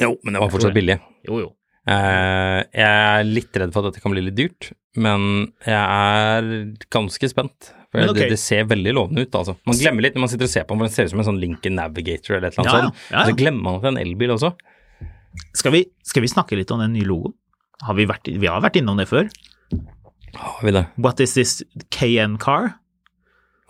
Jo, men det var fortsatt billig. Jo, jo. Eh, Jeg er litt redd for at dette kan bli litt dyrt, men jeg er ganske spent. For okay. det, det ser veldig lovende ut, altså. Man glemmer litt når man sitter og ser på den, for den ser ut som en sånn Lincoln Navigator eller et eller annet Ja, sånt. Ja, ja. Så glemmer man at det er en elbil også. Skal vi, skal vi snakke litt om den nye logoen? Har vi, vært, vi har vært innom det før. Har vi det? What is this KN car?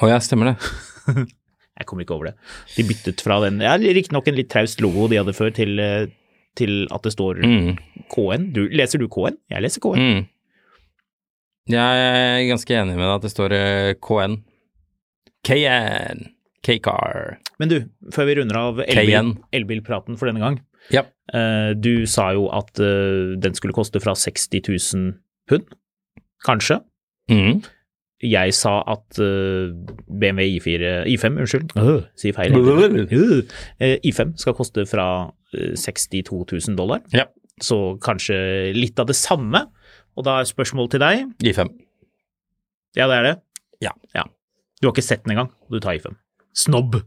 Å ja, stemmer det. Jeg kommer ikke over det. De byttet fra den ja, Riktignok en litt traust logo de hadde før, til, eh, til at det står Mm. KN. Du, leser du KN? Jeg leser KN. Mm. Jeg er ganske enig med deg at det står eh, KN. KN. K-car. Men du, før vi runder av elbil, elbilpraten for denne gang. Ja. eh, du sa jo at eh, den skulle koste fra 60 000 pund, kanskje. Mm. Jeg sa at BMW I4, I5, unnskyld, øh, sier feil. Eh, I5 skal koste fra eh, 62 000 dollar, Ja. så kanskje litt av det samme. Og da er spørsmålet til deg, I5. ja det er det? Ja. Du har ikke sett den engang, og du tar I5. Snobb!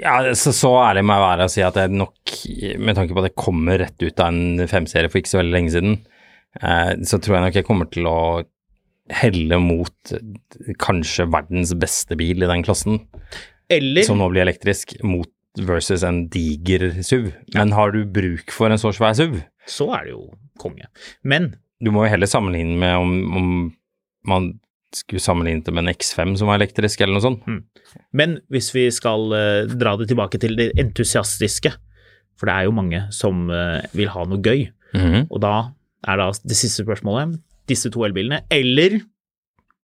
Ja, så, så ærlig må jeg være å si at jeg nok, med tanke på at det kommer rett ut av en femserie for ikke så veldig lenge siden, eh, så tror jeg nok jeg kommer til å helle mot kanskje verdens beste bil i den klassen, Eller som nå blir elektrisk, mot versus en diger SUV. Men har du bruk for en så svær SUV? Så er det jo konge. Men Du må jo heller sammenligne med om, om man skulle sammenlignet det med en X5 som var elektrisk, eller noe sånt. Men hvis vi skal uh, dra det tilbake til det entusiastiske, for det er jo mange som uh, vil ha noe gøy, Mhm. og da er da det siste spørsmålet disse to elbilene, eller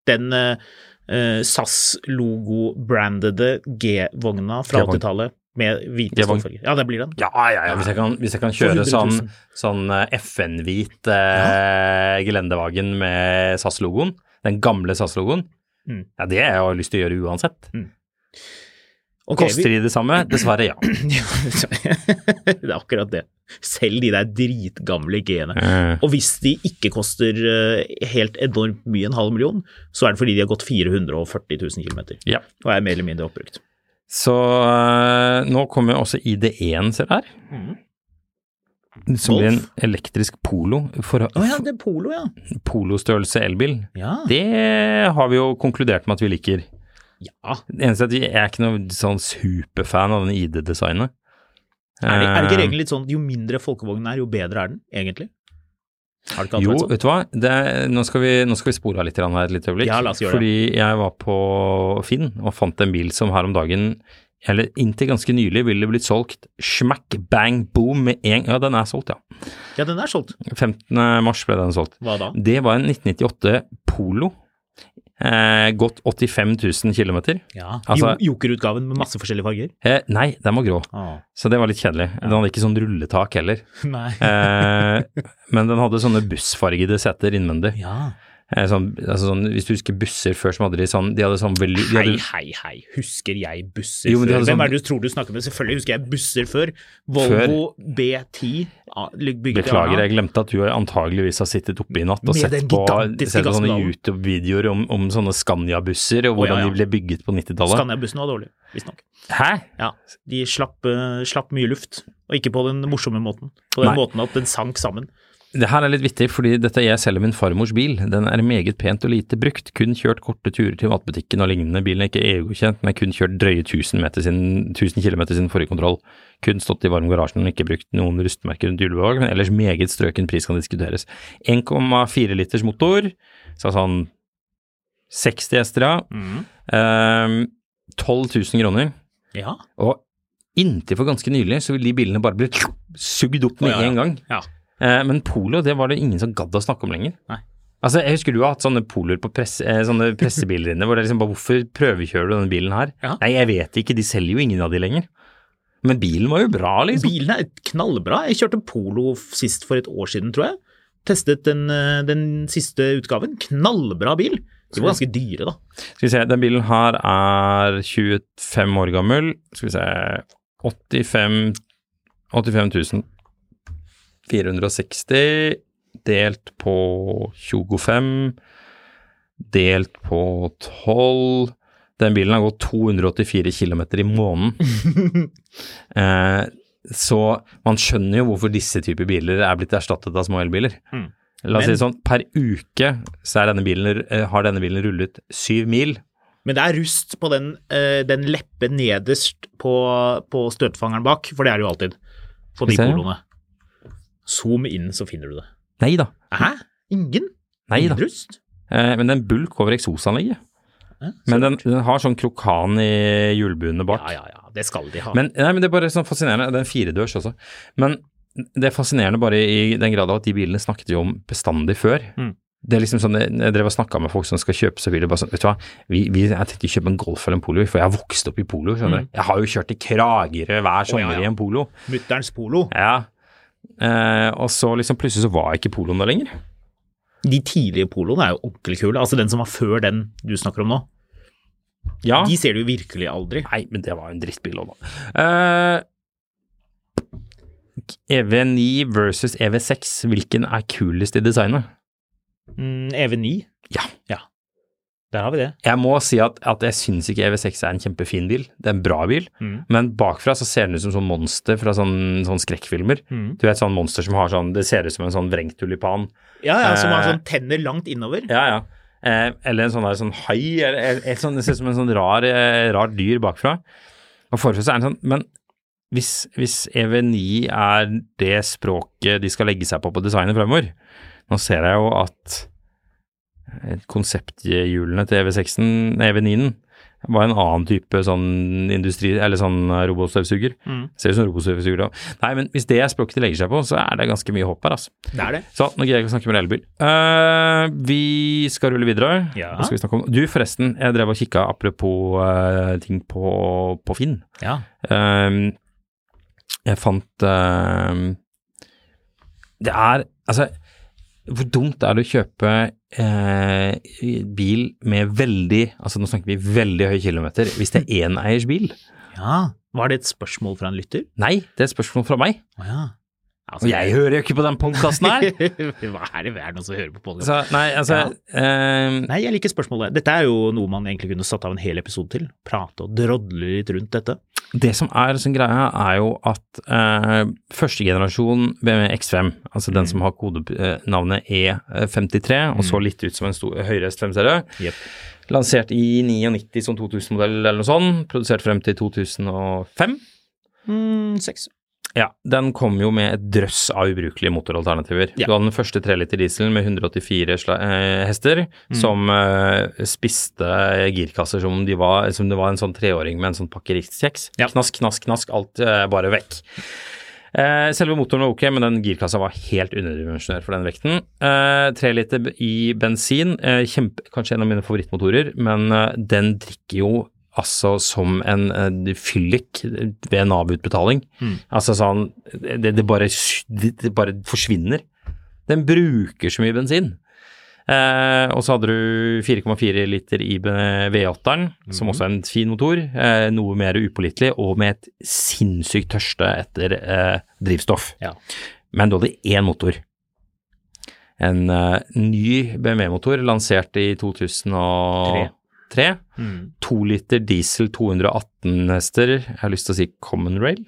den eh, SAS-logo-brandede G-vogna fra 80-tallet med hvite G-vogn. Ja, det blir den. Ja, ja, ja. Hvis jeg kan, hvis jeg kan kjøre sånn, sånn eh, FN-hvit eh, gelendevagen med SAS-logoen, den gamle SAS-logoen, Mm. ja, det har jeg lyst til å gjøre uansett. Ok, Koster de det samme? Dessverre, ja. det er akkurat det. Selv de der dritgamle G-ene. Mm. Og hvis de ikke koster eh, helt enormt mye, en halv million, så er det fordi de har gått 440 000 km ja. og er mer eller mindre oppbrukt. Så eh, nå kommer også ID1, ser du her. Som blir en elektrisk polo. For, oh, ja, det er Polo, ja. polostørrelse elbil. Ja. Det har vi jo konkludert med at vi liker. ja. Det eneste er at jeg er ikke noen sånn superfan av den ID-designet. Er, det, er det ikke Eh, regelen litt sånn jo mindre folkevognen er, jo bedre er den, egentlig? Har du ikke Jo, sånn? vet du hva. Det er, nå, skal vi, nå skal vi spore av litt her et lite øyeblikk. Ja, la oss gjøre det. fordi jeg var på Finn og fant en bil som her om dagen, eller inntil ganske nylig, ville blitt solgt smack bang boom med en Ja, den er solgt, ja. Ja, den er solgt. 15. mars ble den solgt. Hva da? Det var en 1998 Polo. Eh, gått 85 000 km. Ja, Altså- Jokerutgaven med masse forskjellige farger. Eh, nei, den var grå, Ah. så det var litt kjedelig. Den hadde ikke sånn rulletak heller. Nei. Eh, men den hadde sånne bussfargede seter innvendig. Ja. Eh, sånn, altså sånn, hvis du husker busser før, som hadde de sånn De hadde sånn de Hei, hei, hei. Husker jeg busser Jo, før? Hvem sånn- er det du tror du snakker med? Selvfølgelig husker jeg busser før. Volvo B10 ah, bygget Beklager, jeg glemte at du antageligvis har sittet oppe i natt og sett på sett på sånne. YouTube-videoer om, om sånne Scania-busser og Å, ja, hvordan ja. de ble bygget på 90-tallet. Scania-bussen var dårlig, visstnok. Hæ? Ja, de slapp, uh, slapp mye luft, og ikke på den morsomme måten. På den Nei. måten at den sank sammen. Det her er litt vittig, fordi dette jeg selger min farmors bil. Den er meget pent og lite brukt. Kun kjørt korte turer til matbutikken og lignende. Bilen er ikke EU-godkjent, men kun kjørt drøye 1000, meter siden, 1000 km siden forrige kontroll. Kun stått i varm garasjen og ikke brukt noen rustmerker rundt hjulbevag, men ellers meget strøken pris kan diskuteres. 1,4 liters motor, så sånn 60 hester, ja. Ehm, 12 000 kroner. Ja. Og inntil for ganske nylig så vil de bilene bare bli sugd opp med Å, ja, ja. en gang. ja. Eh, men polo, det var det ingen som gadd å snakke om lenger. Nei. Altså, jeg husker du har hatt sånne poloer på presse, eh, sånne pressebiler inne, hvor det er liksom bare Hvorfor prøvekjører du denne bilen her? Ja. Nei, jeg vet ikke, de selger jo ingen av de lenger. Men bilen var jo bra, liksom. Bilen er knallbra. Jeg kjørte Polo sist for et år siden, tror jeg. Testet den, eh, den siste utgaven. Knallbra bil. De var ganske dyre, da. Skal vi se, den bilen her er 25 år gammel. Skal vi se 85 85 460 delt på 25 delt på 12 Den bilen har gått 284 km i måneden. eh, så man skjønner jo hvorfor disse typer biler er blitt erstattet av små elbiler. Mm. La oss si det sånn, per uke så denne bilen, eh, har denne bilen rullet syv mil. Men det er rust på den, eh, den leppen nederst på, på støtfangeren bak, for det er det jo alltid på de poloene. Zoom inn, så finner du det. Nei da. Hæ? Ingen? Nei da. Eh, men det er en bulk over eksosanlegget. Eh, Men den, den har sånn krokan i hjulbuene bak. Ja, ja, ja. Det skal de ha. Men, nei, men det er bare sånn fascinerende. Det er en firedørs også. Men det er fascinerende bare i den grad av at de bilene snakket vi om bestandig før. Mm. Det er liksom sånn, Jeg drev og snakka med folk som skal kjøpe seg biler. bare sånn, vet du hva, vi, vi, Jeg tenkte å kjøpe en Golf eller en Polo, for jeg har vokst opp i Polo. skjønner du. Jeg har jo kjørt i Kragerø hver sommer oh, ja, ja. i en Polo. Mutterns Polo. Ja. Eh, og så liksom plutselig så var ikke Poloen der lenger. De tidlige poloene er jo ordentlig kule. Altså den som var før den du snakker om nå. Ja. De ser du jo virkelig aldri. Nei, men det var jo en drittbil òg, da. Eh, EV9 versus EV6, hvilken er kulest i designet? Mm, EV9. Ja. ja. Der har vi det. Jeg må si at, at jeg syns ikke EV6 er en kjempefin bil. Det er en bra bil, Mm. men bakfra så ser den ut som sånn monster fra sånn, sånn skrekkfilmer. Mm. Du vet sånn monster som har sånn Det ser ut som en sånn vrengt tulipan. Ja, ja, som har Eh. sånn tenner langt innover. Ja, ja. Eh, eller en sånn, der, sånn hai, eller eller sånn, det ser ut som en sånn rar, eh, rar dyr bakfra. Og forfra så er den sånn Men hvis, hvis EV9 er det språket de skal legge seg på på designet fremover Nå ser jeg jo at konsepthjulene til EV6-en, EV9-en, var en annen type sånn industri, eller sånn robotstøvsuger. robotstøvsuger. Ser ut som robotstøvsuger da. Nei, men hvis det er språket de legger seg på, så er det ganske mye hopp her, altså. Det er det. Så nå greier jeg ikke å snakke med elbil. Uh, vi skal rulle videre. Ja. Hva skal vi snakke om? Du, forresten, jeg drev og kikka apropos uh, ting på, på Finn. Ja. Uh, jeg fant eh, Det er Altså, hvor dumt er det å kjøpe eh, bil med veldig Altså, nå snakker vi veldig høy kilometer. Hvis det er eneiers bil? ja. Var det et spørsmål fra en lytter? Nei, det er et spørsmål fra meg. Oh, ja. Og jeg hører jo ikke på den podkasten her! Hva er det er noen som hører på podkast? Nei, altså Ja. eh, Nei, jeg liker spørsmålet. Dette er jo noe man egentlig kunne satt av en hel episode til. Prate og drodle litt rundt dette. Det som er sånn greia, er jo at uh, første generasjon BMW X5, altså den som har kodenavnet E53, og så litt ut som en stor høyrest 5-serie, yep. lansert i 99 som 2000-modell eller noe sånt, produsert frem til 2005. Mm, seks. Ja, den kom jo med et drøss av ubrukelige motoralternativer. Ja. Du hadde den første 3-liter dieselen med 184 sla eh, hester, Mm. som eh, spiste girkasser som, de var, som det var en sånn treåring med en sånn pakke Ritz-kjeks. Ja. Knask, knask, knask, alt eh, bare vekk. Selve motoren var ok, men den girkassa var helt underdimensjonert for den vekten. Tre liter i bensin, kjempe, kanskje en av mine favorittmotorer, men den drikker jo altså som en uh, fyllik ved Nav-utbetaling. Altså sånn det, det, bare, det, bare forsvinner. Den bruker så mye bensin. Eh, og så hadde du 4,4 liter i V8-eren, som også er en fin motor. Eh, noe mer upålitelig og med et sinnssykt tørste etter eh, drivstoff. Ja. Men du hadde én motor. En eh, ny BMW-motor lansert i 2003. Mm. To liter diesel 218 hester. Jeg har lyst til å si Common Rail.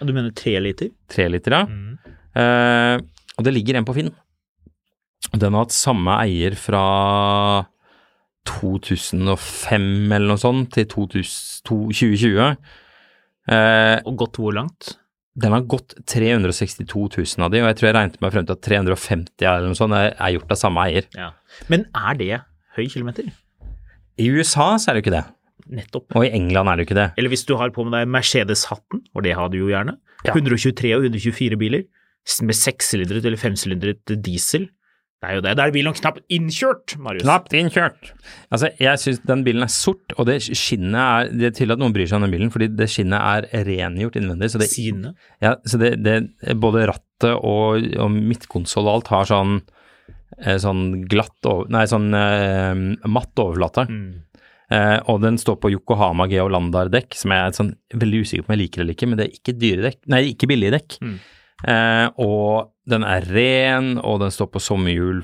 Og Du mener tre liter? Tre liter, ja. Mm. Eh, og det ligger en på Finn. Den har hatt samme eier fra 2005 eller noe sånt til 2020. Eh, Og gått hvor langt? den har gått 362 000 av de, og jeg tror jeg regnet meg frem til at 350 eller noe sånt er gjort av samme eier. Ja. Men er det høy kilometer? I USA så er det jo ikke det, Nettopp. og i England er det jo ikke det. Eller hvis du har på med deg Mercedes-hatten, og det har du jo gjerne. Ja. 123 og 124 biler med sekssylindret eller femsylindret diesel. Det er jo det. Da er bilen knapt innkjørt, Marius. Knapt innkjørt. Altså, jeg syns den bilen er sort, og det skinnet er Det er til at noen bryr seg om den bilen, fordi det skinnet er rengjort innvendig. Så det, Sine. ja, så det, det både rattet og, og midtkonsoll og alt har sånn sånn glatt over, Nei, sånn eh, matt overflate. Mm. Eh, og den står på Yokohama Geo Landar-dekk, som jeg er sånn veldig usikker på om jeg liker eller ikke, men det er ikke dyre dekk. Nei, ikke billige dekk. Mm. Eh, og den er ren, og den står på sommerhjul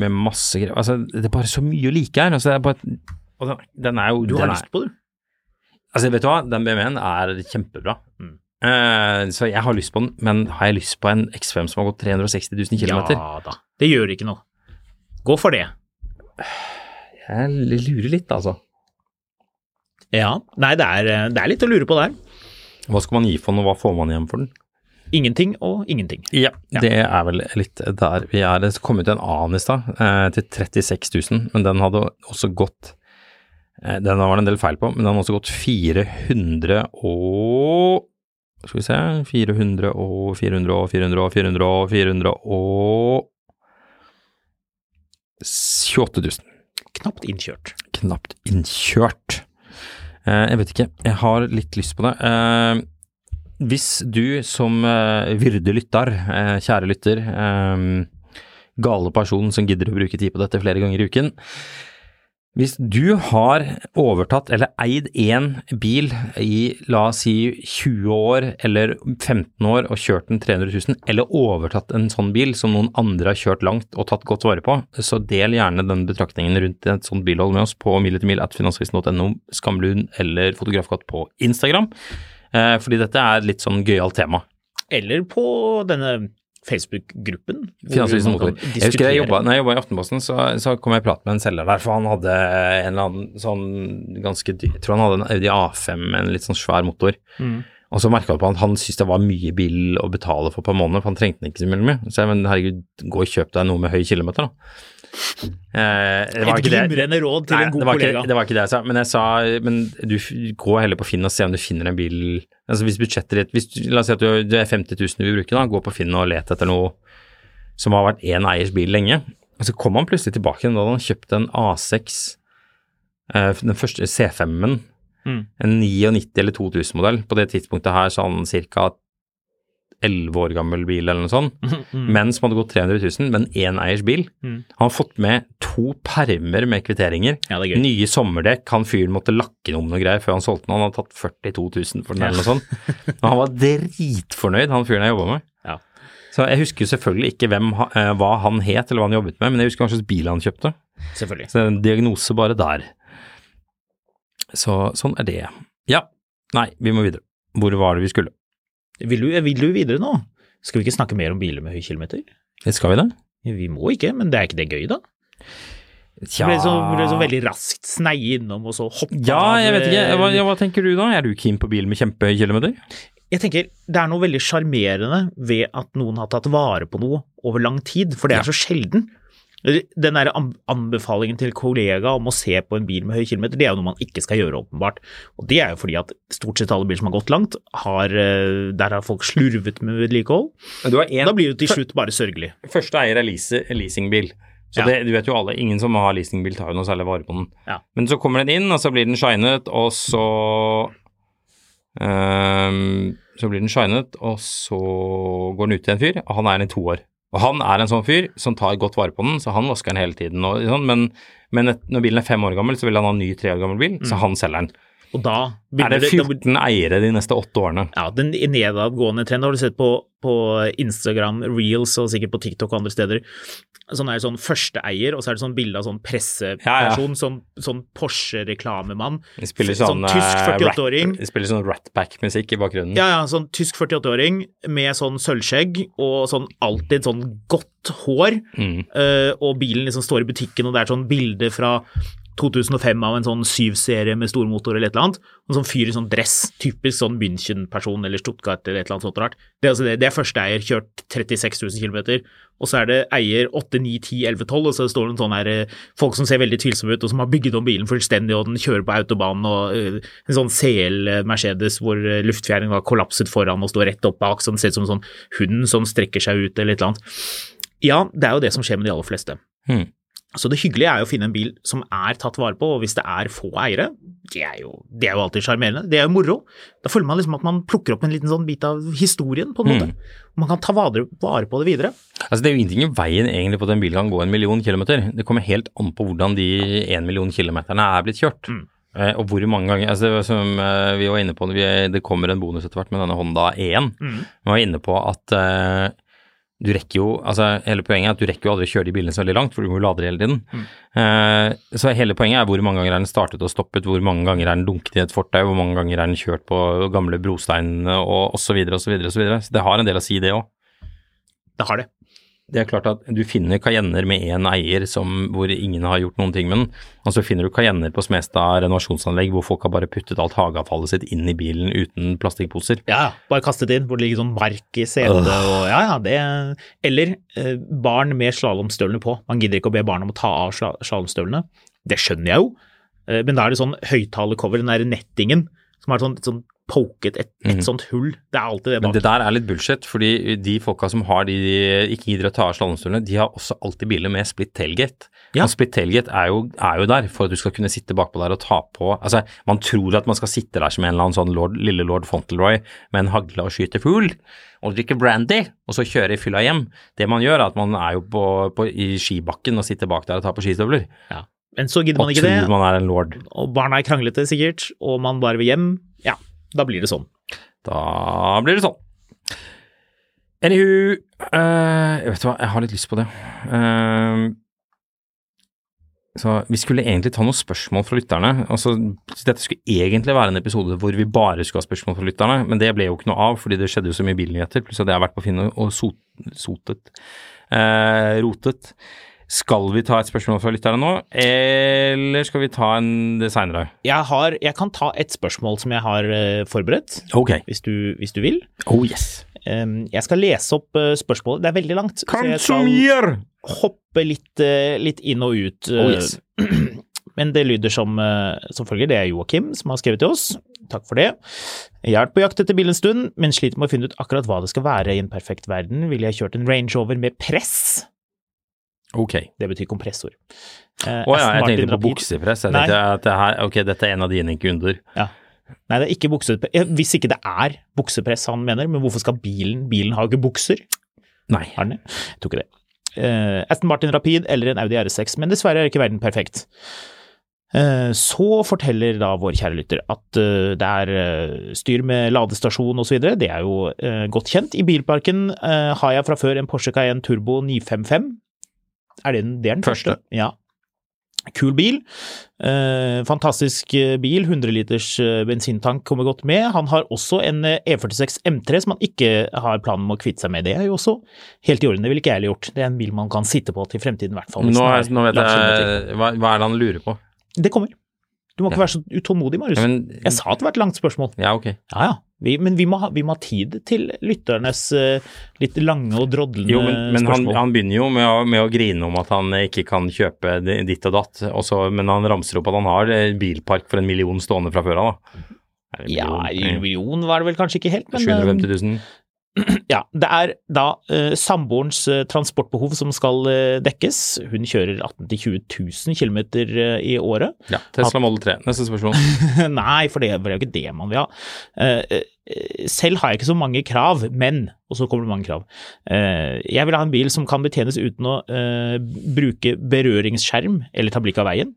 med masse greier. Altså, det er bare så mye å like her. Altså, bare, og den, den er jo Du har lyst på det? Altså, vet du hva, den BMW-en er kjempebra. Mm. Eh, så jeg har lyst på den, men har jeg lyst på en X5 som har gått 360 000 km? Ja da. Det gjør ikke noe. Gå for det. Jeg lurer litt, altså. Ja. Nei, det er, det er litt å lure på der. Hva skal man gi for den, og hva får man igjen for den? Ingenting og ingenting. Ja, Ja. det er vel litt der vi er. Det kom ut en annen i stad, eh, til 36 000, men den hadde også gått eh, Den var det en del feil på, men den hadde også gått 400 og Skal vi se 400 og 400 og 400 og 400 og 400 og 28 000. Knapt innkjørt. Knapt innkjørt. Eh, jeg vet ikke, jeg har litt lyst på det. Eh, hvis du som eh, vyrde lytter, eh, kjære lytter, eh, gale person som gidder å bruke tid på dette flere ganger i uken, hvis du har overtatt eller eid én bil i la oss si 20 år eller 15 år og kjørt den 300 000, eller overtatt en sånn bil som noen andre har kjørt langt og tatt godt vare på, så del gjerne den betraktningen rundt et sånt bilhold med oss på mil-etter-mil.finansavisen.no, Skamlund eller Fotografkatt på Instagram, eh, fordi dette er et litt sånn gøyalt tema. Eller på denne Facebook-gruppen. Finansavisen Motor. Jeg husker jeg jobbet, når jeg jobba i Aftenposten, så, så kom jeg i prat med en selger der, for han hadde en eller annen sånn ganske dyr Jeg tror han hadde en Audi A5 med en litt sånn svær motor. Mm. Og så merka på at han syntes det var mye bil å betale for på en måned, for han trengte den ikke så mye. Så jeg men herregud, gå og kjøp deg noe med høy kilometer, da. Eh, det var Et glimrende råd til Nei, en god det kollega. Ikke, det var ikke det jeg sa, men jeg sa men du gå heller på Finn og se om du finner en bil altså Hvis budsjettet ditt hvis La oss si at du, det er 50 000 du vil bruke, da, gå på Finn og let etter noe som har vært én eiers bil lenge. Og så kom han plutselig tilbake da han kjøpte en A6, eh, den første C5-en, Mm. en 99 eller 2000-modell. På det tidspunktet her så han ca. 11 år gammel bil eller noe sånt, men som hadde gått 300 000, men én eiers bil. Mm. Han har fått med to permer med kvitteringer. Ja. Nye sommerdekk. Han fyren måtte lakke noe om noe greier før han solgte den. Han hadde tatt 42 000 for den eller noe sånt. Men han var dritfornøyd, han fyren jeg jobba med. Ja. Så jeg husker jo selvfølgelig ikke hvem, eh, hva han het eller hva han jobbet med, men jeg husker hva slags bil han kjøpte. Selvfølgelig. Så en diagnose bare der. Så sånn er det. Ja. Nei, vi må videre. Hvor var det vi skulle? Vil du, vil du videre nå? Skal vi ikke snakke mer om biler med høy kilometer? Skal vi det? Vi må ikke, men det er ikke det gøy, da? Tja Ble så, ble så veldig raskt sneie innom, og så hoppe Ja, jeg vet ikke. Hva, ja, hva tenker du da? Er du keen på bil med kjempehøy kilometer? Jeg tenker det er noe veldig sjarmerende ved at noen har tatt vare på noe over lang tid, for det er så sjelden. Den der anbefalingen til kollega om å se på en bil med høy kilometer, det er jo noe man ikke skal gjøre, åpenbart. Og det er jo fordi at stort sett alle biler som har gått langt, har, eh, der har folk slurvet med vedlikehold. Da blir det til slutt bare sørgelig. Første eier er lease, leasingbil. Så Ja. det, du vet jo alle, ingen som har leasingbil tar jo noe særlig vare på den. Ja. Men så kommer den inn, og så blir den shinet, og så um, Så blir den shinet, og så går den ut til en fyr, og han er den i to år. Og han er en sånn fyr som tar godt vare på den, så han vasker den hele tiden. Og, sånn, men men et, når bilen er fem år gammel, så vil han ha en ny tre år gammel bil, så han selger den. Og da Er det 14 eiere de neste åtte årene? Ja, den nedadgående trenden har du sett på, på Instagram, Reels og sikkert på TikTok og andre steder. Sånn er det sånn førsteeier, og så er det sånn bilde av sånn presseperson, sånn, sånn Porsche-reklamemann. Sånn sånn, tysk eh, 48-åring. rat- De spiller sånn Ratback-musikk i bakgrunnen. Ja, ja, sånn tysk 48-åring med sånn sølvskjegg og sånn alltid sånn godt hår, Mm. eh, og bilen liksom står i butikken, og det er sånn bilde fra 2005 av en sånn syv-serie med stormotor eller et eller annet, en sånn fyr i sånn dress, typisk sånn München-person eller Stuttgart eller et eller annet sånt rart. Det altså det, det er første eier, kjørt 36 000 km, og så er det eier 8, 9, 10, 11, 12, og så står det en sånn her, eh, folk som ser veldig tvilsomme ut, og som har bygget om bilen fullstendig, og den kjører på autobanen, og uh, en sånn CL Mercedes hvor eh, luftfjæringen har kollapset foran og står rett opp bak, så den ser ut som en sånn hund som strekker seg ut eller et eller annet. Ja, det er jo det som skjer med de aller fleste. Hmm. Så det hyggelige er jo å finne en bil som er tatt vare på, og hvis det er få eiere, det er jo, det er jo alltid sjarmerende. Det er jo moro. Da føler man liksom at man plukker opp en liten sånn bit av historien, på en måte. Mm. man kan ta vare, på det videre. Altså Det er jo ingenting i veien egentlig på at en bil kan gå en million kilometer. Det kommer helt an på hvordan de en million kilometerne er blitt kjørt. Mm. Eh, og hvor mange ganger altså som eh, Vi var inne på, det kommer en bonus etter hvert med denne Honda E1. Mm. Vi var inne på at eh, du rekker jo, altså Hele poenget er at du rekker jo aldri å kjøre de bilene så veldig langt, for du må jo lade det hele tiden. Mm. Uh, så hele poenget er hvor mange ganger er den startet og stoppet, hvor mange ganger er den dunket i et fortau, hvor mange ganger er den kjørt på gamle brosteinene og osv. osv. Så, videre, og så, videre. så det har en del å si, det òg. Det har det. Det er klart at du finner Cayenner med én eier som, hvor ingen har gjort noen ting med den, og så finner du Cayenner på Smestad renovasjonsanlegg hvor folk har bare puttet alt hageavfallet sitt inn i bilen uten plastikkposer. Ja. Bare kastet inn hvor det ligger sånn mark i setet og ja, ja, det Eller eh, barn med slalåmstøvlene på. Man gidder ikke å be barn om å ta av sla- slalåmstøvlene. Det skjønner jeg jo, Eh, men da er det sånn høyttalercover, den der nettingen, som er sånn, sånn poket et, et sånt hull. Det er alltid det Men det der er litt bullshit, fordi de folka som har de de ikke gidder å ta av slalåmstolene, de har også alltid biler med split tailgate. Ja. Og split tailgate er jo, er jo der for at du skal kunne sitte bakpå der og ta på Altså, man tror at man skal sitte der som en eller annen sånn lord, lille lord Fauntleroy med en hagle og skyte fugl og drikke brandy, og så kjøre i fylla hjem. Det man gjør, er at man er jo på, på, i skibakken og sitter bak der og tar på skistøvler. Ja. Men så gidder Og man ikke tror det, man er en lord. og barna er kranglete sikkert, og man bare vil hjem. Da blir det sånn. Da blir det sånn. Anywho uh, vet hva, jeg har litt lyst på det. Uh, så Vi skulle egentlig ta noen spørsmål fra lytterne. altså Dette skulle egentlig være en episode hvor vi bare skulle ha spørsmål fra lytterne, men det ble jo ikke noe av fordi det skjedde jo så mye bilnyheter. Pluss at jeg vært på Finn og sot, sotet. Uh, rotet. Skal vi ta et spørsmål fra lytterne nå, eller skal vi ta en det seinere? Jeg, har, jeg kan ta et spørsmål som jeg har eh, forberedt, Ok. hvis du, hvis du vil. Oh yes. Jeg skal lese opp eh, spørsmålet. Det er veldig langt, så jeg skal hoppe litt, eh, litt inn og ut. Oh, yes. Men det lyder som, som følger. Det er Joakim som har skrevet til oss. Takk for det. Jeg har vært på jakt etter bil en stund, men sliter med å finne ut akkurat hva det skal være i en perfekt verden. Ville jeg kjørt en Range Rover med press? Ok. Det betyr kompressor. Eh, oh, ja, jeg tenkte på buksepress. Jeg tenkte at det her, ok, dette er en av dine kunder. Nei, det er ikke buksepress. Eh, Hvis ikke det er buksepress han mener, men hvorfor skal bilen Bilen har jo ikke bukser. Nei. Har den det? Jeg tror ikke det. Eh, Aston Martin Rapid eller en Audi R6, men dessverre er ikke verden perfekt. Eh, så forteller da vår kjære lytter at eh, det er eh, styr med ladestasjon osv. Det er jo eh, godt kjent. I bilparken eh, har jeg fra før en Porsche Cayenne Turbo 955. Er det den, det er den første? Første. Ja. Kul bil. Eh, fantastisk eh, bil. 100 liters eh, bensintank kommer godt med. Han har også en eh, E46 M3 som han ikke har planen om å kvitte seg med. Det er jo også helt i orden. Det ville ikke jeg heller gjort. Det er en bil man kan sitte på til fremtiden, i hvert fall. Nå, nå vet jeg hva, hva er det han lurer på? Det kommer. Du må ikke Ja. være så utålmodig, Marius. Ja, men, Jeg sa at det var et langt spørsmål. ja, ok. Ja ja, vi, men vi må, ha, vi må ha tid til lytternes uh, litt lange og drodlende Jo, men, men han, spørsmål. han begynner jo med å, med å grine om at han ikke kan kjøpe ditt og datt, og så- men han ramser opp at han har eh, bilpark for en million stående fra før av, ja, en million var det vel kanskje ikke helt, men 750 000. ja, det er da eh, samboerens eh, transportbehov som skal eh, dekkes. Hun kjører 18 000-20 000 km i året. Ja, Tesla Model 3. Neste spørsmål. Nei, for det er jo ikke det man vil ha. Eh, eh, selv har jeg ikke så mange krav, men Og så kommer det mange krav. Eh, jeg vil ha en bil som kan betjenes uten å bruke berøringsskjerm eller ta blikk av veien.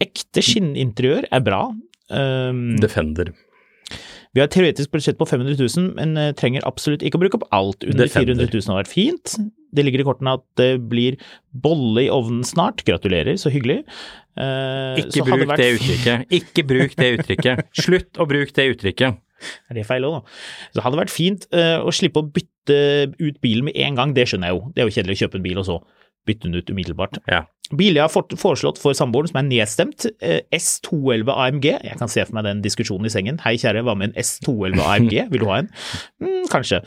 Ekte skinninteriør er bra. Um, Defender. Vi har et teoretisk budsjett på 500 000, men eh, trenger absolutt ikke å bruke opp alt. Under 400 000 har vært fint. Det ligger i kortene at det blir bolle i ovnen snart. Gratulerer, så hyggelig. Eh, Ikke så hadde bruk vært det uttrykket. Ikke bruk det uttrykket. Slutt å bruke det uttrykket. Er det feil òg, da? Så det vært fint eh, å slippe å bytte ut bilen med en gang, det skjønner jeg jo. Det er jo kjedelig å kjøpe en bil og så bytte den ut umiddelbart. Ja. Bil jeg har foreslått for samboeren som er nedstemt, eh, S211 AMG. Jeg kan se for meg den diskusjonen i sengen. Hei kjære, hva med en S211 AMG? Vil du ha en? Mm, kanskje.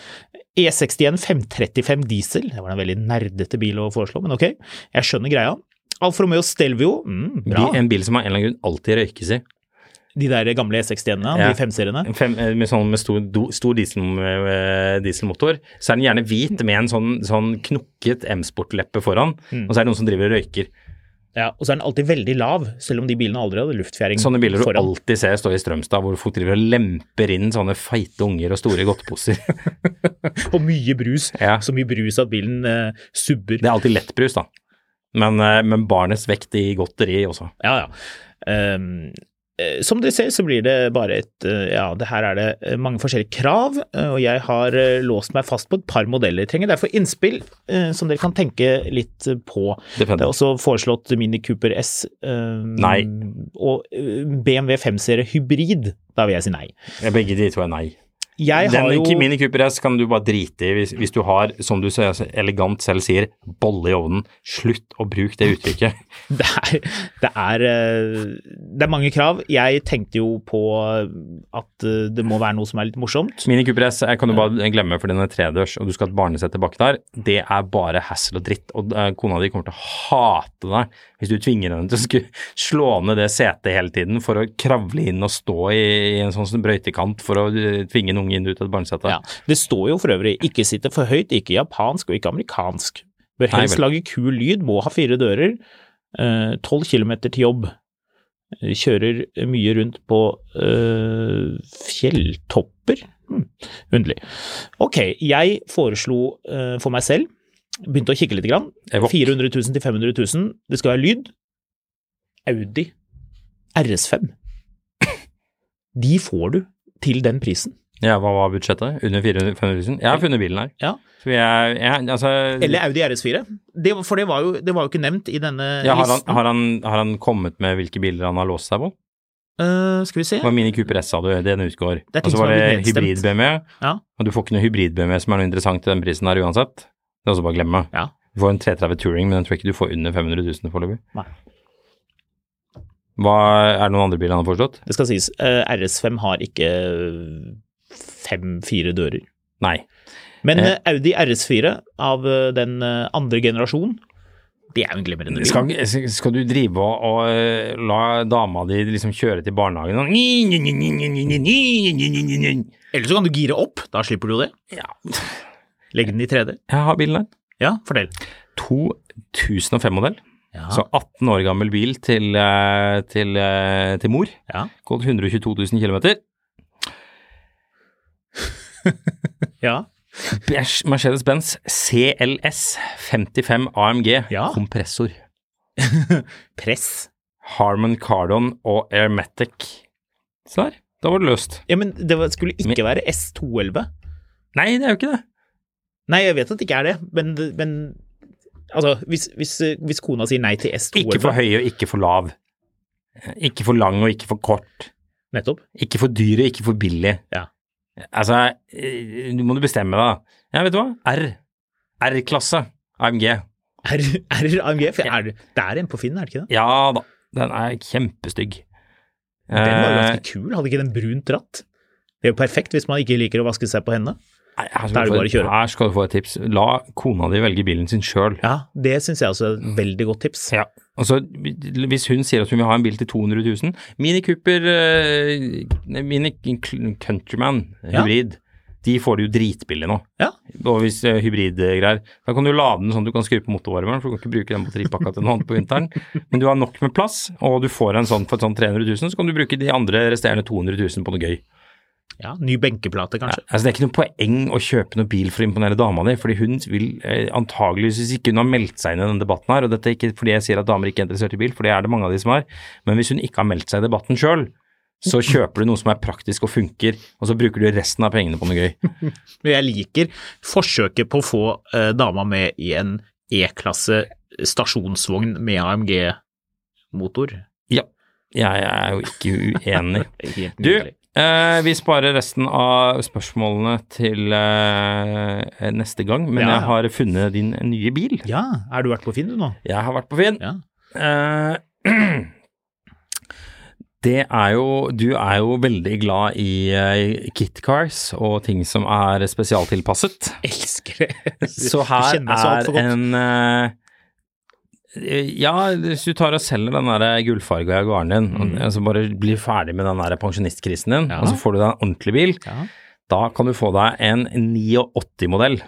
E61 535 diesel. Det var en veldig nerdete bil å foreslå, men ok. Jeg skjønner greia. Alfa Romeo Stelvio. Mm, bra. En bil som av en eller annen grunn alltid røykes i. De der gamle E61-ene, Ja. de. Fem, eh, med sånn med stor, do, stor diesel, eh, dieselmotor, så er den gjerne hvit med en sånn, sånn knukket M-sportleppe foran, Mm. og så er det noen som driver og røyker. Ja, og så er den alltid veldig lav, selv om de bilene aldri hadde luftfjæring Sånne biler du foran. alltid ser stå i Strømstad, hvor folk driver og lemper inn sånne feite unger og store godteposer. Og mye brus. Ja. Så mye brus at bilen eh, subber. Det er alltid lettbrus, da. Men, eh, men barnets vekt i godteri også. Ja, ja. Eh, som dere ser, så blir det bare et eh, Ja, det her er det eh, mange forskjellige krav, eh, og jeg har eh, låst meg fast på et par modeller. Jeg Trenger derfor innspill eh, som dere kan tenke litt på. på. Det er også foreslått Mini Cooper S Nei. og eh, BMW 5-serie hybrid. Da vil jeg si nei. Begge de to er nei. Jeg Den har jo ikke Mini Cooper S kan du bare drite i hvis, hvis du har, som du så elegant selv sier, bolle i ovnen. Slutt å bruke det uttrykket. det er, det, er, eh, det er mange krav. Jeg tenkte jo på at eh, det må være noe som er litt morsomt. Mini Cooper S jeg kan du bare glemme, for den er tredørs, og du skal ha et barnesett tilbake der. Det er bare hassle og dritt, og eh, kona di kommer til å hate deg hvis du tvinger henne til å slå ned det setet hele tiden for å kravle inn og stå i, i en sånn brøytekant for å tvinge tvinge en unge inn ut av et barnesete. Ja, Det står jo for øvrig 'ikke sitte for høyt', ikke japansk og ikke amerikansk. Bør helst lage kul lyd, må ha fire dører. Tolv kilometer til jobb. Eh, Kjører mye rundt på eh, fjelltopper. Hmm. underlig. Ok, jeg foreslo eh, for meg selv, begynte å kikke litt, grann. 400 000 til 500 000. Det skal være lyd. Audi RS5. De får du til den prisen. Ja, hva var budsjettet? Under 400 000? Jeg har funnet bilen her. Ja. Jeg, jeg, altså, Eller Audi RS4. Det, for det var, jo, det var jo ikke nevnt i denne ja, har, han, listen. har, han, har han kommet med hvilke biler han har låst seg på? Uh, skal vi se. Det var Mini Cooper S, sa du, den utgår. Og så var det hybrid-BMW, Ja. og du får ikke noe hybrid-BMW som er noe interessant til den prisen her uansett. Det er også bare å glemme. Ja. Du får en 330 Touring, men den tror jeg ikke du får under 500 000 foreløpig. Hva Er det noen andre biler han har foreslått? Det skal sies, uh, RS5 har ikke fem-fire dører. Nei. Men Eh. eh, Audi RS4 av eh, den eh, andre generasjonen, det er jo en glimrende bil. Skal, skal du drive og, og eh, la dama di liksom kjøre til barnehagen og Eller så kan du gire opp, da slipper du jo det. Ja. Legge den i 3D. Jeg har bilen her. Ja, fortell. 2005-modell. Ja. Så 18 år gammel bil til, eh, til, eh, til mor. Ja. Gått 122 000 km. Ja. Mercedes-Benz CLS 55 AMG Ja. kompressor. Press. Harman Kardon og Airmatic. Se der, da var det løst. Ja, men det var- skulle ikke være S211. Nei, det er jo ikke det. Nei, jeg vet at det ikke er det, men, men altså, hvis, hvis, hvis kona sier nei til S211 Ikke for høy og ikke for lav. Ikke for lang og ikke for kort. Nettopp. Ikke for dyr og ikke for billig. Ja. Altså, nå du må du bestemme deg. Ja, vet du hva? R. R-klasse AMG. R, R AMG? For er det, er en på Finn, er det ikke det? Ja da, den er kjempestygg. Den var jo Eh, ganske kul, hadde ikke den brunt ratt? Det er jo perfekt hvis man ikke liker å vaske seg på hendene. Her skal, du få, her skal du få et tips. La kona di velge bilen sin sjøl. Ja, det syns jeg også er et veldig godt tips. Ja. Altså, hvis hun sier at hun vil ha en bil til 200 000 Mini Cooper eh, Mini Countryman Ja. hybrid, de får du jo dritbillig nå. Ja. Og hvis uh, hybridgreier Da kan du lade den sånn at du kan skru på motorvarmeren, for du kan ikke bruke den batteripakka til noe annet på vinteren. Men du har nok med plass, og du får en sånn for sånn 300 000, så kan du bruke de andre resterende 200 000 på noe gøy. Ja, Ny benkeplate, Ja, kanskje. altså Det er ikke noe poeng å kjøpe noen bil for å imponere dama di, fordi hun vil eh, antageligvis, ikke hun har meldt seg inn i denne debatten her, og dette er ikke fordi jeg sier at damer ikke er interessert i bil, for det er det mange av de som er, men hvis hun ikke har meldt seg i debatten sjøl, så kjøper du noe som er praktisk og funker, og så bruker du resten av pengene på noe gøy. Men jeg liker forsøket på å få eh, dama med i en E-klasse stasjonsvogn med AMG-motor. Ja, jeg er jo ikke uenig. Du. Eh, vi sparer resten av spørsmålene til eh, neste gang, men Ja. jeg har funnet din nye bil. Ja, har du vært på Finn du nå? Jeg har vært på Finn. Ja. Eh, det er jo Du er jo veldig glad i uh, kitcars og ting som er spesialtilpasset. Elsker det. Så her er en eh, Ja, hvis du tar og selger den der gullfarga Jaguaren din, og så bare blir ferdig med den der pensjonistkrisen din, Mm. Ja. og så får du deg en ordentlig bil, Ja. da kan du få deg en 89-modell.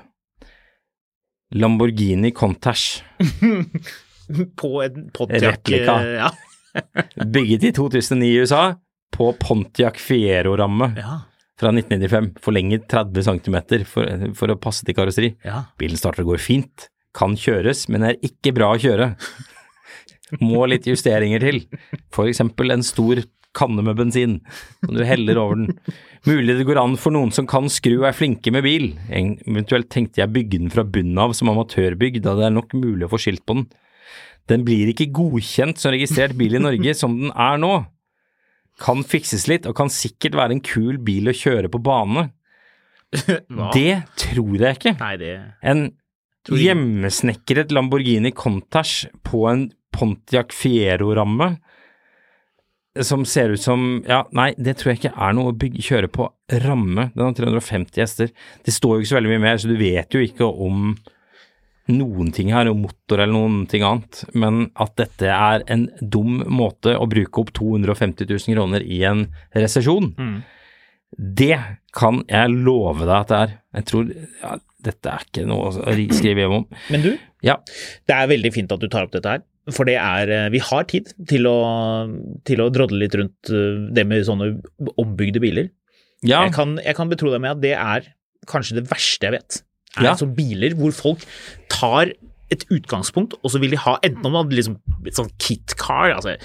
Lamborghini Contash. På en Pontiac Replika. eh, Ja. Bygget i 2009 i USA på Pontiac Fiero-ramme Ja. fra 1995. Forlenget 30 cm for, for å passe til karosseri. ja. Bilen starter og går fint, kan kjøres, men er ikke bra å kjøre. Må litt justeringer til. Eksempel en stor kanne med bensin som du heller over den. Mulig det går an for noen som kan skru og er flinke med bil. Eventuelt tenkte jeg bygge den fra bunnen av som amatørbygg, da det er nok mulig å få skilt på den. Den blir ikke godkjent som registrert bil i Norge som den er nå. Kan fikses litt, og kan sikkert være en kul bil å kjøre på bane. Hva? Det tror jeg ikke. Nei, det En hjemmesnekret Lamborghini Contash på en Pontiac Fiero-ramme som ser ut som Ja, nei, det tror jeg ikke er noe å bygge, kjøre på ramme. Den har 350 hester. Det står jo ikke så veldig mye mer, så du vet jo ikke om noen ting her, om motor eller noen ting annet. Men at dette er en dum måte å bruke opp 250 000 kroner i en resesjon, Mm. det kan jeg love deg at det er. Jeg tror ja, dette er ikke noe å skrive hjem om. Men du, Ja, det er veldig fint at du tar opp dette her. For det er eh, Vi har tid til å, til å drodle litt rundt eh, det med sånne ombygde biler. ja, Jeg, kan, jeg kan betro deg med at det er kanskje det verste jeg vet. Er Ja. altså biler hvor folk tar et utgangspunkt, og så vil de ha enten om det hadde liksom et sånn kit car altså,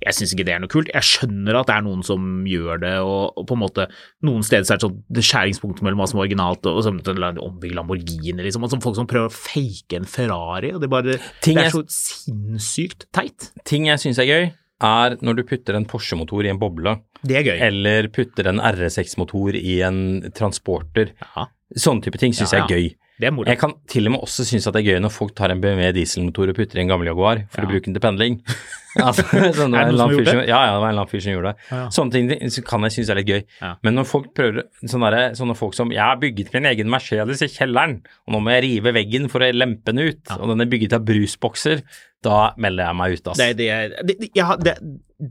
Jeg syns ikke det er noe kult. Jeg skjønner at det er noen som gjør det, og, og på en måte noen steder så er det sånn skjæringspunkt mellom hva som er originalt og, og sånn ombygge Lamborghini, liksom. Sånn folk som prøver å fake en Ferrari, og det, bare, det er- er så sinnssykt teit. ting jeg syns er gøy, er når du putter en Porsche-motor i en boble, Det er gøy. eller putter en RS6-motor i en transporter. Ja. Sånne type ting syns Ja, jeg er gøy. Det er moro. Jeg kan til og med også synes at det er gøy når folk tar en BMW dieselmotor og putter i en gammel Jaguar for Ja. å bruke den til pendling. Altså, sånn, det Er det noen som gjorde det? Ja, ja, det var en eller annen fyr som gjorde det. Ja. Sånne ting kan jeg synes er litt gøy. Ja. Men når folk prøver sånne, der, sånne folk som Jeg har bygget min egen Mercedes i kjelleren, og nå må jeg rive veggen for å lempe den ut, og den er bygget av brusbokser, da melder jeg meg ut, ass. Det, er det, det,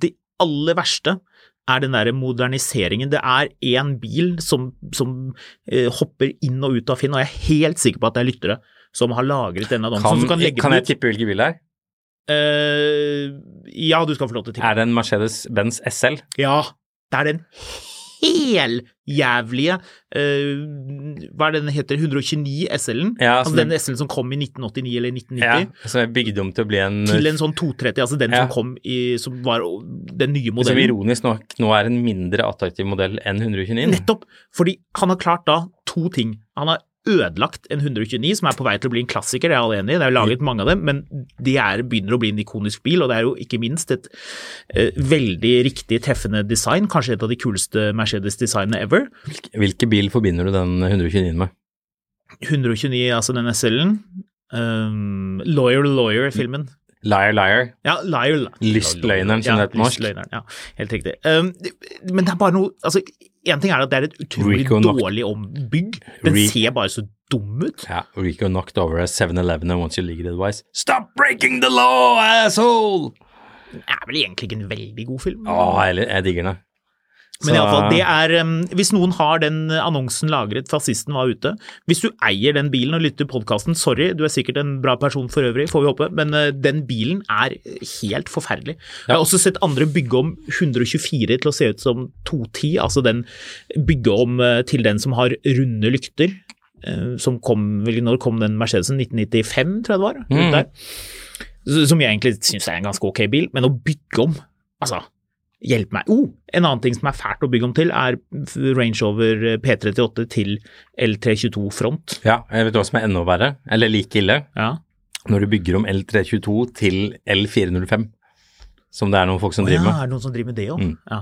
det aller verste er den derre moderniseringen. Det er én bil som, som eh, hopper inn og ut av Finn, og jeg er helt sikker på at det er lyttere som har lagret denne annonsen. kan, kan legge kan jeg tippe hvilken bil det er? Uh, ja, du skal få lov til å tippe. Er det en Mercedes-Benz SL? Ja, det er den heljævlige uh, Hva er det den heter? 129 SL-en? Ja, altså så den SL-en som kom i 1989 eller 1990? Ja, som er bygd om til å bli en Til en sånn 230, altså den Ja. som kom i Som var den nye Som modellen. ironisk nok nå er en mindre attraktiv modell enn 129. Nettopp! Fordi han har klart da to ting. Han har ødelagt en 129 som er på vei til å bli en klassiker, det er alle enig i, det er jo laget mange av dem, men de er, begynner å bli en ikonisk bil, og det er jo ikke minst et eh, veldig riktig treffende design, kanskje et av de kuleste Mercedes-designene ever. Hvilke, hvilke bil forbinder du den 129 med? 129, altså den SL-en. Um, Lawyer Lawyer-filmen. Liar Liar. Ja, Liar Lystløgneren, som ja, det heter på norsk. Ja, helt riktig. Um, men det er bare noe altså, En ting er at det er et utrolig Rico dårlig ombygg. Den Re- ser bare så dum ut. Ja, Rico knocked over a 7-Eleven and you leave legal advice. Stop breaking the law, asshole! Det er vel egentlig ikke en veldig god film. Å, jeg, jeg digger den. Men Så- iallfall, det er Hvis noen har den annonsen lagret fascisten var ute Hvis du eier den bilen og lytter podkasten, sorry, du er sikkert en bra person for øvrig, får vi håpe, men uh, den bilen er helt forferdelig. Jeg har også sett andre bygge om 124 til å se ut som 210, altså den bygge om uh, til den som har runde lykter. uh, Som kom, vel, når kom den Mercedesen? 1995, tror jeg det var. Mm. der. Som jeg egentlig syns er en ganske ok bil, men å bygge om, altså Hjelp meg. Oh, en annen ting som er fælt å bygge om til, er Range Rover P38 til L322 front. Ja, jeg vet hva som er enda verre, eller like ille, Ja. når du bygger om L322 til L405, som det er noen folk som driver driver ja, er det noen som driver med det òg? Mm. Ja.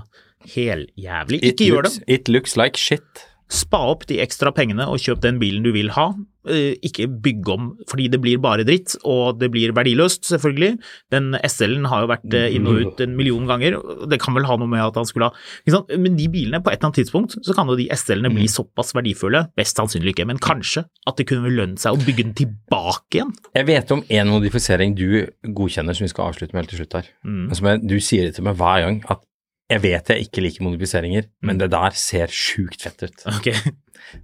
Heljævlig. It Ikke gjør looks, det. it looks like shit. Spa opp de ekstra pengene og kjøp den bilen du vil ha. Eh, Ikke bygge om fordi det blir bare dritt, og det blir verdiløst, selvfølgelig. Den SL-en har jo vært eh, inn og ut en million ganger. og Det kan vel ha noe med at han skulle ha? Men de bilene, på et eller annet tidspunkt, så kan jo de SL-ene bli såpass verdifulle, best sannsynlig ikke, men kanskje, at det kunne lønt seg å bygge den tilbake igjen. Jeg vet om en modifisering du godkjenner som vi skal avslutte med helt til slutt her. Mm. Men som jeg, du sier det til meg hver gang, at jeg vet jeg ikke liker modifiseringer, men det der ser sjukt fett ut. Okay.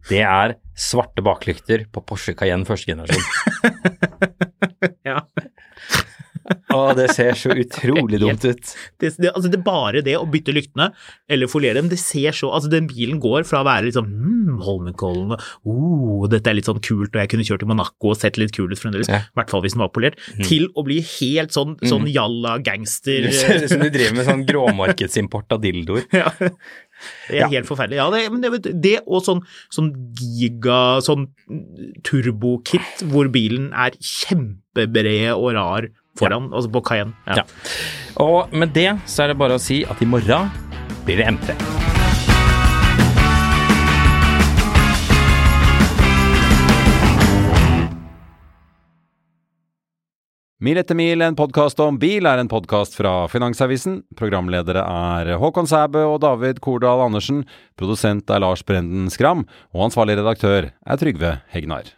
Det er svarte baklykter på Porsche Cayenne første generasjon. Ja. Å, det ser så utrolig dumt ut. Det, det, altså det er bare det å bytte lyktene eller foliere dem, det ser så Altså, den bilen går fra å være litt sånn mm, Holmenkollen og oh, dette er litt sånn kult, og jeg kunne kjørt til Monaco og sett litt kul ut fremdeles, i Ja. Hvert fall hvis den var polert, til å bli helt sånn, sånn jalla gangster Det ser ut som du driver med sånn gråmarkedsimport av dildoer. ja. Det er Ja. helt forferdelig. Ja, det, men det, vet det og sånn, sånn giga sånn turbokit hvor bilen er kjempebred og rar foran, altså på Cayenne. Ja. Ja. Og med det så er det bare å si at i morgen blir det M3. Mil etter mil, en podkast om bil, er en podkast fra Finansavisen. Programledere er Håkon Sæbø og David Kordal Andersen. Produsent er Lars Brenden Skram. Og ansvarlig redaktør er Trygve Hegnar.